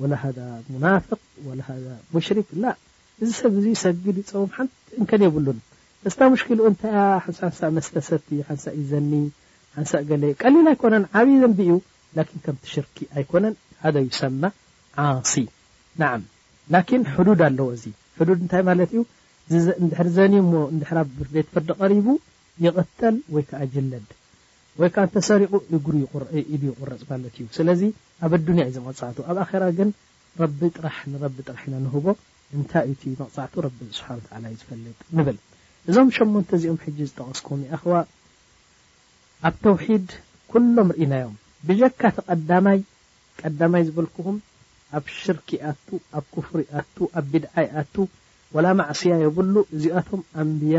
ወላ ሃዳ ሙናፍቅ ወላ ሃዳ ሙሽሪክ ላእ እዚ ሰብ እዚ ይሰግድ ይጸውም ሓንቲ እንከን የብሉን እስታ ሙሽኪልኡ እንታይ እያ ሓንሳእ መስተ ሰቲ ሓንሳእ እዩ ዘኒ ሓንሳእ ገለ ቀሊል ኣይኮነን ዓቢ ዘንቢ እዩ ላኪን ከምቲ ሽርኪ ኣይኮነን ሃዳ ዩሰማ ዓሲ ናዓም ላኪን ሕዱድ ኣለዎ እዚ ሕዱድ እንታይ ማለት እዩ እዚ እንድሕር ዘንዩ እሞ እንድሕር ኣብ ቤት ፍርዲ ቀሪቡ ይቅተል ወይ ካኣ ይጅለድ ወይ ከኣ እንተሰሪቑ እግሩ ኢዱ ይቑረጽ ማለት እዩ ስለዚ ኣብ ኣዱንያ እዩ ዝመቕጻዕቱ ኣብ ኣኼራ ግን ረቢ ጥራሕ ንረቢ ጥራሕ ኢና ንህቦ እንታይ እዩ እቲ መቕጻዕቱ ረቢ ስብሓን ወተዓላ እዩ ዝፈልጥ ንብል እዞም ሸሞንተ እዚኦም ሕጂ ዝጠቐስክዎም የኣኽዋ ኣብ ተውሒድ ኩሎም ርኢናዮም ብጀካ እቲ ቀዳማይ ቀዳማይ ዝበልክኹም ኣብ ሽርክ ይኣቱ ኣብ ኩፍር ይኣቱ ኣብ ቢድዓ ይኣቱ ወላ ማዕስያ የብሉ እዚኣቶም ኣንብያ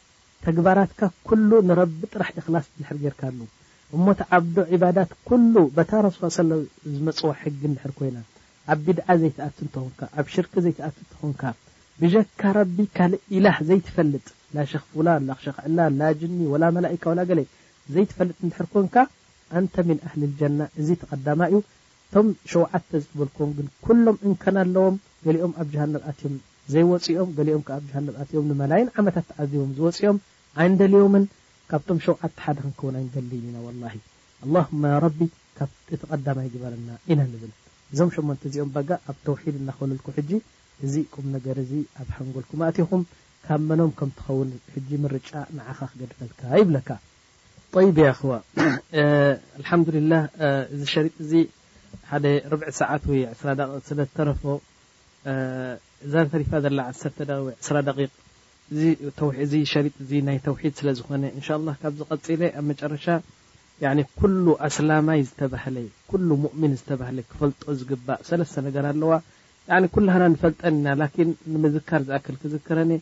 ተግባራትካ ኩሉ ንረቢ ጥራሕ እኽላስ ድሕር ጌርካሉ እሞ ትዓብዶ ዒባዳት ኩሉ በታ ረሱል ሰለ ዝመጽዋ ሕጊ እንድሕር ኮይና ኣብ ቢድዓ ዘይትኣቱ እንተኾንካ ኣብ ሽርኪ ዘይትኣቱ እንተኾንካ ብጀካ ረቢ ካልእ ኢላህ ዘይትፈልጥ ላ ሸኽ ፉላን ላ ሸኽ ዕላን ላ ጅኒ ወላ መላኢካ ወላ ገለ ዘይትፈልጥ እንድሕር ኮንካ ኣንተ ሚን ኣህሊል ጀና እዚ እቲ ቀዳማይ እዩ እቶም ሸውዓተ ዝበልክዎም ግን ኩሎም እንከን ኣለዎም፣ ገሊኦም ኣብ ጀሃነብ ኣትዮም ዘይወጹ እዮም፣ ገሊኦም ከኣ ኣብ ጀሃነብ ኣትዮም ንመላይን ዓመታት ተዓዚቦም ዝወጹ እዮም፣ ኣይንደልዮምን፣ ካብቶም ሸውዓተ ሓደ ክንከውን ኣይንደልይን ኢና ወላሂ፣ ኣላሁመ ያ ረቢ ካብ እቲ ቀዳማይ ግበረና ኢና ንብል። እዞም ሸሞንተ እዚኦም ባጋ ኣብ ተውሒድ እናኾለልኩ ሕጂ እዚ ቁምነገር እዚ ኣብ ሓንጎልኩም ኣእቲኹም ካብ መኖም ከም ትኸውን ሕጂ ምርጫ ንዓኻ ክገድፈልካ ይብለካ። ጠይብ ያኣኽዋ ኣልሓምዱሊላህ እዚ ሸሪጥ እዚ ሓደ ርብዒ ሰዓት ወይ ዕስራ ደቂቅ ስለ ዝተረፎ እዛ ተሪፋ ዘላ ዓሰርተ ደቂቅ ወይ ዕስራ ደቂቅ እዚ ሸሪጥ እዚ ናይ ተውሒድ ስለ ዝኾነ እንሻላህ ካብዚ ቀጺለ ኣብ መጨረሻ ያኒ ኩሉ ኣስላማይ ዝተባህለ ኩሉ ሙእሚን ዝተባህለ ክፈልጦ ዝግባእ ሰለስተ ነገር ኣለዋ ያኒ ኩላህና ንፈልጠን ኢና ላኪን ንምዝካር ዝኣክል ክዝክረን እየ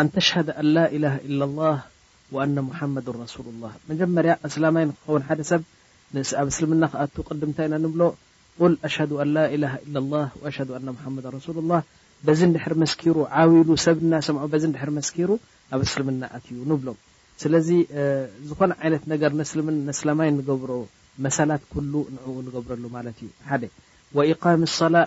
ኣን ተሽሀደ ኣን ላኢላሀ ኢለላህ ወኣነ ሙሐመዱን ረሱሉላህ መጀመርያ ኣስላማይ ንክኸውን ሓደ ሰብ ኣብ እስልምና ክኣቱ ቅድም እንታይ ኢና ንብሎ ቁል ኣሽሀዱ ኣን ላኢላሀ ኢለላህ ወኣሽሀዱ ኣነ ሙሐመደን ረሱሉላህ በዚ እንድሕር መስኪሩ ዓው ኢሉ ሰብ እናሰምዖ በዚ እንድሕር መስኪሩ ኣብ እስልምና ኣትዩ ንብሎ ስለዚ ዝኾነ ዓይነት ነገር ነስላማይ ንገብሮ መሰላት ኩሉ ንዕኡ ንገብረሉ ማለት እዩ ሓደ ወኢቃሚ ሰላእ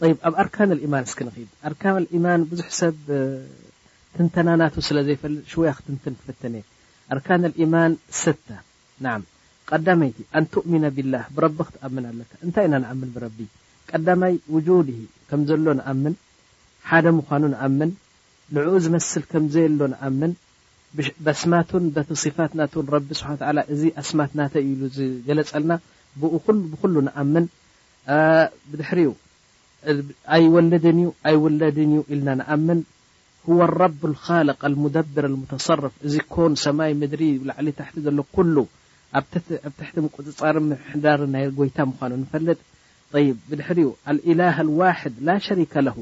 ጠይብ ኣብ ኣርካን ኣልኢማን እስኪ ንኺድ። ኣርካን ኣልኢማን ብዙሕ ሰብ ትንተና ናቱ ስለ ዘይፈልጥ ሽውያ ክትንትን ክፍትን እየ። ኣርካን ኣልኢማን ስተ ናዓም ቐዳመይቲ ኣንቱእሚነ ቢላህ ብረቢ ክትኣምን ኣለካ። እንታይ ኢና ንኣምን ብረቢ? ቀዳማይ ውጁድሂ ከም ዘሎ ንኣምን፣ ሓደ ምዃኑ ንኣምን፣ ንዕኡ ዝመስል ከም ዘየሎ ንኣምን፣ ብኣስማቱን በቲ ሲፋት ናቱን ረቢ ስብሓን ወተዓላ እዚ ኣስማት ናተይ እዩ ኢሉ ዝገለጸልና ብኡ ብኹሉ ንኣምን፣ ብድሕሪኡ ኣይወልድን እዩ ኣይውለድን እዩ ኢልና ንኣምን ሁወ ረብ ልካልቅ ኣልሙደብር ኣልሙተሰርፍ እዚ ኮን ሰማይ ምድሪ ላዕሊ ታሕቲ ዘሎ ኩሉ ኣብ ትሕቲ ምቁፅፃርን ምምሕዳርን ናይ ጎይታ ምዃኑ ንፈልጥ ጠይብ ብድሕሪኡ ኣልኢላህ ኣልዋሕድ ላ ሸሪከ ለሁ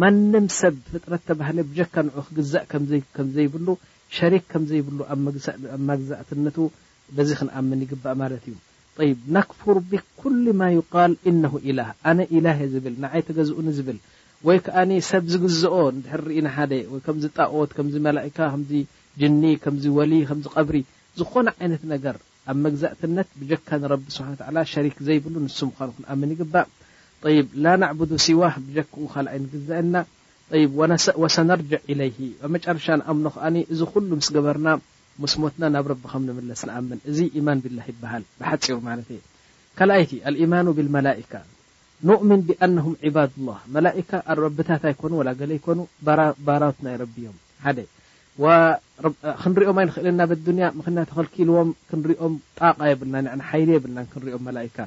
ማንም ሰብ ፍጥረት ተባህለ ብጀካ ንዑ ክግዛእ ከምዘይብሉ ሸሪክ ከምዘይብሉ ኣብ መግዛእትነቱ በዚ ክንኣምን ይግባእ ማለት እዩ። ጠይብ ነክፉር ቢኩሊ ማ ዩቃል ኢነሁ ኢላህ ኣነ ኢላህ እየ ዝብል ንዓይ ተገዝኡኒ ዝብል ወይ ከኣ ሰብ ዝግዝኦ እንድሕር ሪኢና ሓደ ወይ ከምዚ ጣኦት ከምዚ መላኢካ ከምዚ ጅኒ ከምዚ ወሊ ከምዚ ቀብሪ ዝኾነ ዓይነት ነገር ኣብ መግዛእትነት ብጀካ ንረቢ ስብሓን ወተዓላ ሸሪክ ዘይብሉ ንሱ ምዃኑ ክንኣምን ይግባእ ጠይብ ላ ነዕቡዱ ሲዋህ ብጀክኡ ካልእ ኣይንግዛእን ኢና ጠይብ ወሰነርጅዕ ኢለይሂ ኣብ መጨረሻ ንኣምኖ ከኣ እዚ ኩሉ ምስ ገበርና ምስ ሞትና ናብ ረቢ ከም ንምለስ ንኣምን እዚ ኢማን ቢላህ ይበሃል ብሓጺሩ ማለተይ ካልኣይቲ ኣልኢማኑ ቢልመላኢካ ኑእሚን ቢኣነሁም ዒባዱላህ መላኢካ ረብታት ኣይኮኑ ወላ ገለ ይኮኑ ባራውት ናይ ረቢ እዮም ሓደ ወ ክንሪኦም ኣይንክእልን ናብ ኣዱንያ ምክንያቱ ከልኪልዎም ክንሪኦም ጣቃ የብልናን ያዕኒ ሓይሊ የብልናን ክንሪኦም መላኢካ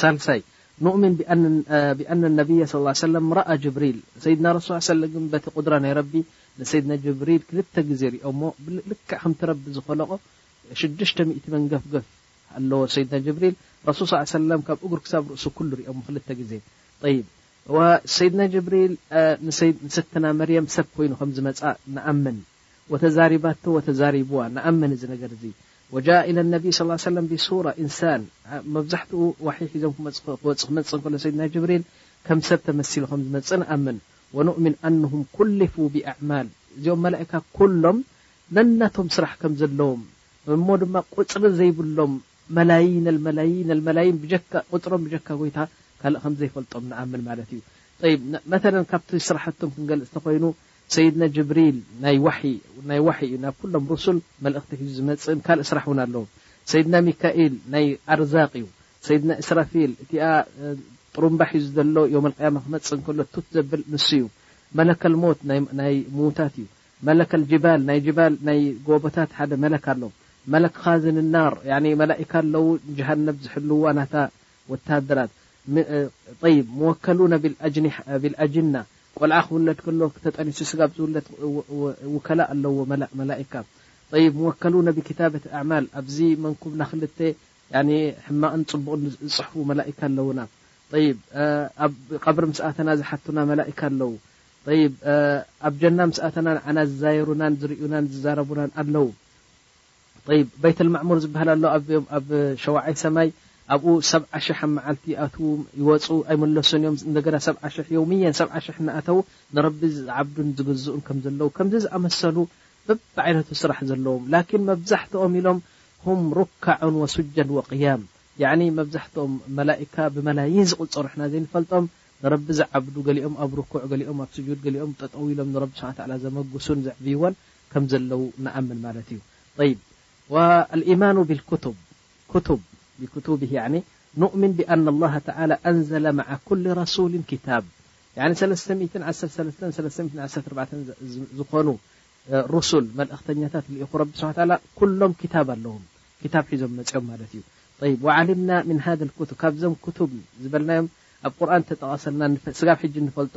ሳልሳይ፣ ንኡሚን ቢኣነ ነቢየ ሰለላሁ ዓለይሂ ወሰለም ረኣ ጅብሪል፣ ሰይድና ረሱል ሰለላሁ ዓለይሂ ወሰለም በቲ ቁድራ ናይ ረቢ ንሰይድና ጅብሪል ክልተ ግዜ ሪኦሞ፣ ልክዕ ከምቲ ረቢ ዝኸለቖ ሽዱሽተ ሚእቲ መንገፍገፍ ኣለዎ ሰይድና ጅብሪል፣ ረሱል ሰለላሁ ዓለይሂ ወሰለም ካብ እግሩ ክሳብ ርእሱ ኩሉ ሪኦሞ ክልተ ግዜ። ጠይብ ወሰይድና ጅብሪል ንሰይድትና መርየም ሰብ ኮይኑ ከምዝመጽኣ ንኣምን። ወተዛሪባቶ ወተዛሪቡዋ ንኣምን እዚ ነገር እዚ ወጃኣ ኢለ ነቢ ስ ሰለም ቢሱራ ኢንሳን መብዛሕትኡ ዋሕይ ሒዞም ክመፁ ክወፅእ ክመፅእ እንከሎ ሰይድና ጅብሪል ከም ሰብ ተመሲሉ ከም ዝመፅእ ንኣምን ወኑእሚን ኣንሁም ኩሊፉ ቢኣዕማል እዚኦም መላኢካ ኩሎም ነናቶም ስራሕ ከም ዘለዎም እሞ ድማ ቁፅሪ ዘይብሎም መላይን ልመላይን ልመላይን ብጀካ ቁፅሮም ብጀካ ጎይታ ካልእ ከም ዘይፈልጦም ንኣምን ማለት እዩ ጠይብ መተለን ካብቲ ስራሕቶም ክንገልፅ ተኾይኑ ሰይድና ጅብሪል ናይ ዋሕይ ናይ ዋሕይ እዩ ናብ ኩሎም ሩሱል መልእኽቲ ሒዙ ዝመጽእን ካልእ ስራሕ እውን ኣለዎ። ሰይድና ሚካኢል ናይ ኣርዛቅ እዩ። ሰይድና ኢስራፊል እቲኣ ጥሩምባ ሒዙ ዘሎ ዮውመል ቅያማ ክመጽእ እንከሎ ቱት ዘብል ንሱ እዩ። መለከል ሞት ናይ ናይ ምዉታት እዩ። መለከል ጅባል ናይ ጅባል ናይ ጎቦታት ሓደ መለክ ኣሎ። መለክ ኻዝን ናር ያኒ መላኢካ ኣለዉ ጀሃነብ ዝሕልዉዋ ናታ ወተሃደራት ጠይብ ሙወከሉነ ቢልኣጅና ቆልዓ ክውለድ ከሎ ተጠኒሱ ስጋብ ዝውለድ ውከላ ኣለዎ መላኢካ ጠይብ ሙወከሉነ ቢኪታበት ኣዕማል ኣብዚ መንኩብና ክልተ ያኒ ሕማቕን ጽቡቕን ዝጽሕፉ መላኢካ ኣለውና ጠይብ ኣብ ቐብሪ ምስ ኣተና ዝሓቱና መላኢካ ኣለው ጠይብ ኣብ ጀና ምስ ኣተና ንዓና ዝዛየሩናን ዝርእዩናን ዝዛረቡናን ኣለው ጠይብ በይተል ማዕሙር ዝበሃል ኣሎ ኣብ ሸውዓይ ሰማይ ኣብኡ ሰብዓ ሽሕ ኣብ መዓልቲ ይኣትዉ ይወጹ ኣይምለሱን እዮም እንደገና ሰብዓ ሽሕ የውምየን ሰብዓ ሽሕ እናኣተዉ ንረቢ ዝዓብዱን ዝግዝኡን ከም ዘለዉ ከምዚ ዝኣመሰሉ በብዓይነቱ ስራሕ ዘለዎም ላኪን መብዛሕትኦም ኢሎም ሁም ሩካዑን ወሱጀድ ወቅያም ያዕኒ መብዛሕትኦም መላኢካ ብመላይን ዝቁጸሩ ንሕና ዘይንፈልጦም ንረቢ ዝዓብዱ ገሊኦም ኣብ ሩኩዕ ገሊኦም ኣብ ስጁድ ገሊኦም ጠጠው ኢሎም ንረቢ ስብሓን ወተዓላ ዘመጉሱን ዘዕብይዎን ከም ዘለው ንኣምን ማለት እዩ ጠይብ ወኣልኢማኑ ቢልኩቱብ ኩቱብ ቢኩቱብህ ያኒ ኑእሚን ቢኣነ ላህ ተዓላ ኣንዘለ መዓ ኩሊ ረሱሊን ኪታብ ያኒ ሰለስተ ሚእትን ዓሰርተ ሰለስተን ሰለስተ ሚእትን ዓሰርተ ኣርባዕተን ዝኾኑ ሩሱል መልእኽተኛታት ሊኢኹ ረቢ ስብሓን ተዓላ ኩሎም ኪታብ ኣለዎም ኪታብ ሒዞም መፅኦም ማለት እዩ ጠይብ ወዓሊምና ምን ሃዘ ልኩቱብ ካብዞም ኩቱብ ዝበልናዮም ኣብ ቁርኣን ተጠቐሰልና ስጋብ ሕጂ ንፈልጦ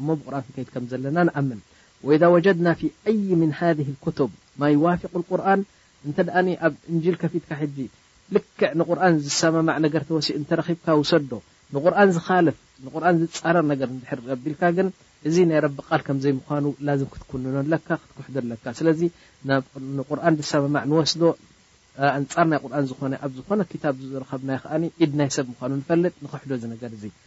እሞ ብቁርኣን ክንከይድ ከም ዘለና ንኣምን ወኢዛ ወጀድና ፊ ኣይ ምን ሃዚህ ልኩቱብ ማ ይዋፊቁ ልቁርኣን እንተ ኣብ እንጂል ከፊትካ ሕጂ ልክዕ ንቁርኣን ዝሰማማዕ ነገር ተወሲኡ እንተ ረኺብካ ውሰዶ ንቁርኣን ዝኻልፍ ንቁርኣን ዝጻረር ነገር እንድሕር ኣቢልካ ግን እዚ ናይ ረቢ ቃል ከም ዘይምዃኑ ላዝም ክትኩንኖ ኣለካ ክትክሕዶ ኣለካ ስለዚ ንቁርኣን ዝሰማማዕ ንወስዶ ኣንጻር ናይ ቁርኣን ዝኾነ ኣብ ዝኾነ ክታብ ዝረኸብናዮ ከኣ ኢድ ናይ ሰብ ምዃኑ ንፈልጥ ንኽሕዶ እዚ ነገር እዚ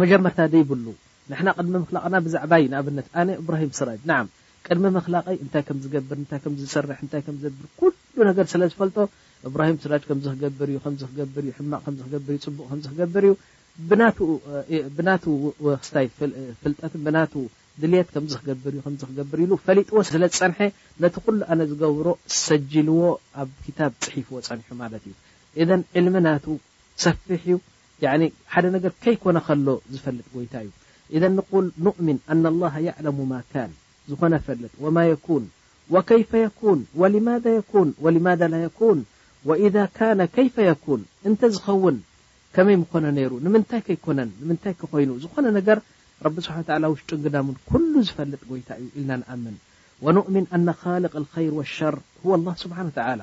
መጀመርታ ዘይብሉ ንሕና ቅድሚ ምኽላቕና ብዛዕባይ ንኣብነት ኣነ እብራሂም ስራጅ ነዓም ቅድሚ ምኽላቐይ እንታይ ከም ዝገብር እንታይ ከም ዝሰርሕ እንታይ ከም ዘብር ኩሉ ነገር ስለ ዝፈልጦ እብራሂም ስራጅ ከምዚ ክገብር እዩ ከምዚ ክገብር እዩ ሕማቕ ከምዚ ክገብር እዩ ጽቡቕ ከምዚ ክገብር እዩ ብናቱ ብናቱ ወስታይ ፍልጠትን ብናቱ ድልየት ከምዚ ክገብር እዩ ከምዚ ክገብር ኢሉ ፈሊጥዎ ስለ ዝጸንሐ ነቲ ኩሉ ኣነ ዝገብሮ ሰጂልዎ ኣብ ክታብ ጽሒፍዎ ጸኒሑ ማለት እዩ ኢዘን ዕልሚ ናቱ ሰፊሕ እዩ ያኒ ሓደ ነገር ከይኮነ ከሎ ዝፈልጥ ጎይታ እዩ ኢዘን ንቁል ኑእሚን ኣነ ኣላሃ ያዕለሙ ማ ካን ዝኾነ ፈልጥ ወማ የኩን ወከይፈ የኩን ወሊማዳ የኩን ወሊማዳ ላ የኩን ወኢዛ ካነ ከይፈ የኩን እንተ ዝኸውን ከመይ ምኾነ ነይሩ ንምንታይ ከይኮነን ንምንታይ ከኮይኑ ዝኾነ ነገር ረቢ ስብሓን ወተዓላ ውሽጡን ግዳሙን ኩሉ ዝፈልጥ ጎይታ እዩ ኢልና ንኣምን ወኑእሚን ኣነ ኻልቅ ኣልኸይር ወሸር ሁወ ኣላህ ስብሓን ወተዓላ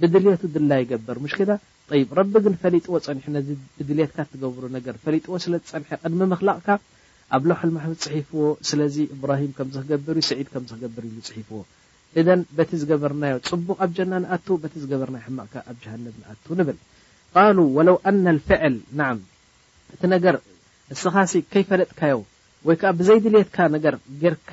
ብድልየቱ ድላዩ ይገበር ሙሽኪላ ጠይብ ረቢ ግን ፈሊጥዎ ጸኒሑ ነዚ ብድልየትካ ትገብሮ ነገር ፈሊጥዎ ስለ ዝጸንሐ ቅድሚ ምኽላቅካ ኣብ ለውሐል ማሕፉዝ ጽሒፍዎ ስለዚ እብራሂም ከምዚ ክገብር እዩ ስዒድ ከምዚ ክገብር እዩ ኢሉ ጽሒፍዎ እዘን በቲ ዝገበርናዮ ጽቡቅ ኣብ ጀና ንኣቱ በቲ ዝገበርናዮ ሕማቅ ከኣ ኣብ ጀሃነብ ንኣቱ ንብል ቃሉ ወለው ኣነ ኣልፍዕል ናዓም እቲ ነገር እስኻሲ ከይፈለጥካዮ ወይ ከኣ ብዘይ ድልየትካ ነገር ጌርካ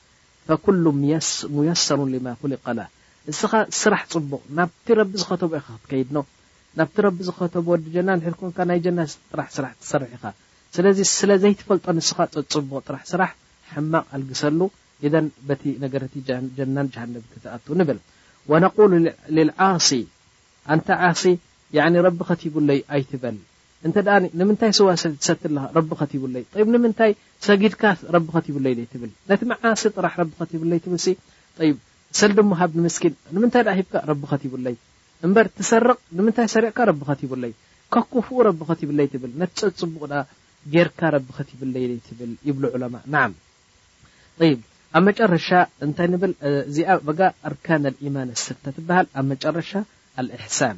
ፈኩሉ ሙየሰሩን ሊማ ኹሊቀ ለህ ንስኻ ስራሕ ጽቡቕ ናብቲ ረቢ ዝኸተቦ ኢኻ ክትከይድ ን ናብቲ ረቢ ዝኸተቦ ወዲ ጀና እንድሕር ኮንካ ናይ ጀና ጥራሕ ስራሕ ትሰርሕ ኢኻ ስለዚ ስለ ዘይትፈልጦ ንስኻ ጸጽቡቕ ጥራሕ ስራሕ ሕማቕ ኣልግሰሉ ኢዘን በቲ ነገር እቲ ጀናን ጀሃነብን ክትኣቱ ንብል ወነቁሉ ሊልዓሲ ኣንታ ዓሲ ያዕኒ ረቢ ከቲቡለይ ኣይትበል እንተ ንምንታይ ስዋ ትሰቲ ኣለኻ ረቢ ከቲቡለይ ጠይብ ንምንታይ ሰጊድካ ረቢ ከቲቡለይ ዘይትብል ነቲ መዓሲ ጥራሕ ረቢ ከቲቡለይ ትብልሲ ጠይብ ሰልዲ እሞ ሃብ ንምስኪን ንምንታይ ደኣ ሂብካ ረቢ ከቲቡለይ እምበር ትሰርቕ ንምንታይ ሰሪቕካ ረቢ ከቲቡለይ ከኩፉኡ ረቢ ከቲብለይ ትብል ነቲ ጸጽቡቕ ደኣ ጌርካ ረቢ ከቲብለይ ዘይትብል ይብሉ ዑለማእ ነዓም ጠይብ ኣብ መጨረሻ እንታይ ንብል እዚኣ በጋ ኣርካን ኣልኢማን ኣስተ ትበሃል ኣብ መጨረሻ ኣልእሕሳን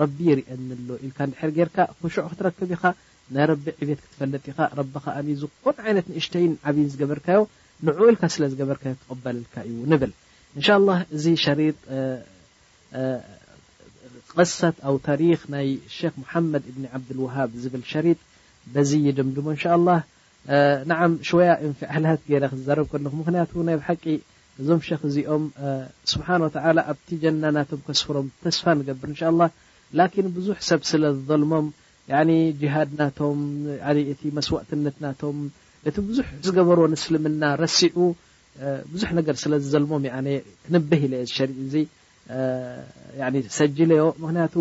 ረቢ ይርእየኒ ኣሎ ኢልካ እንድሕር ጌርካ ኹሹዕ ክትረክብ ኢኻ፣ ናይ ረቢ ዕቤት ክትፈልጥ ኢኻ፣ ረቢ ኸኣኒ ዝኾነ ዓይነት ንእሽተይን ዓብይን ዝገበርካዮ ንዕኡ ኢልካ ስለ ዝገበርካዮ ክቕበለልካ እዩ ንብል እንሻላህ እዚ ሸሪጥ ቕሰት ኣው ታሪኽ ናይ ሼኽ ሙሓመድ እብኒ ዓብድልውሃብ ዝብል ሸሪጥ በዚ ይድምድሞ እንሻላህ ነዓም ሽወያ እንፊዓላት ገይረ ክዛረብ ከለኹ ምኽንያቱ ናይ ብሓቂ እዞም ሸኽ እዚኦም ስብሓን ወተዓላ ኣብቲ ጀና ናቶም ከስፍሮም ተስፋ ንገብር እንሻ ኣላህ ላኪን ብዙሕ ሰብ ስለ ዝዘልሞም ያኒ ጅሃድ ናቶም ያኒ እቲ መስዋእትነት ናቶም እቲ ብዙሕ ዝገበርዎ ንእስልምና ረሲዑ ብዙሕ ነገር ስለ ዝዘልሞም እየ ኣነ ክንብህ ኢለ እየ እዚ ሸሪጥ እዚ ያኒ ሰጅለዮ ምክንያቱ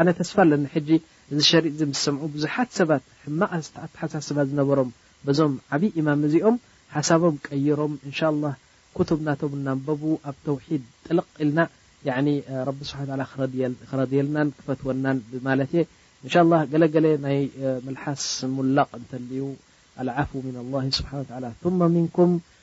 ኣነ ተስፋ ኣለኒ ሕጂ እዚ ሸሪጥ እዚ ምስ ሰምዑ ብዙሓት ሰባት ሕማቅ ኣተሓሳስባ ዝነበሮም በዞም ዓብይ ኢማም እዚኦም ሓሳቦም ቀይሮም እንሻላህ ኩቱብ ናቶም እናንበቡ ኣብ ተውሒድ ጥልቅ ኢልና ያኒ ረቢ ስብሓን ወተዓላ ክረድየልናን ክፈትወናን ብማለት እየ እንሻላህ ገለ ገለ ናይ ምልሓስ ሙላቅ እንተልዩ ኣልዓፍው ሚነላሂ ስብሓን ወተዓላ ሱመ ሚንኩም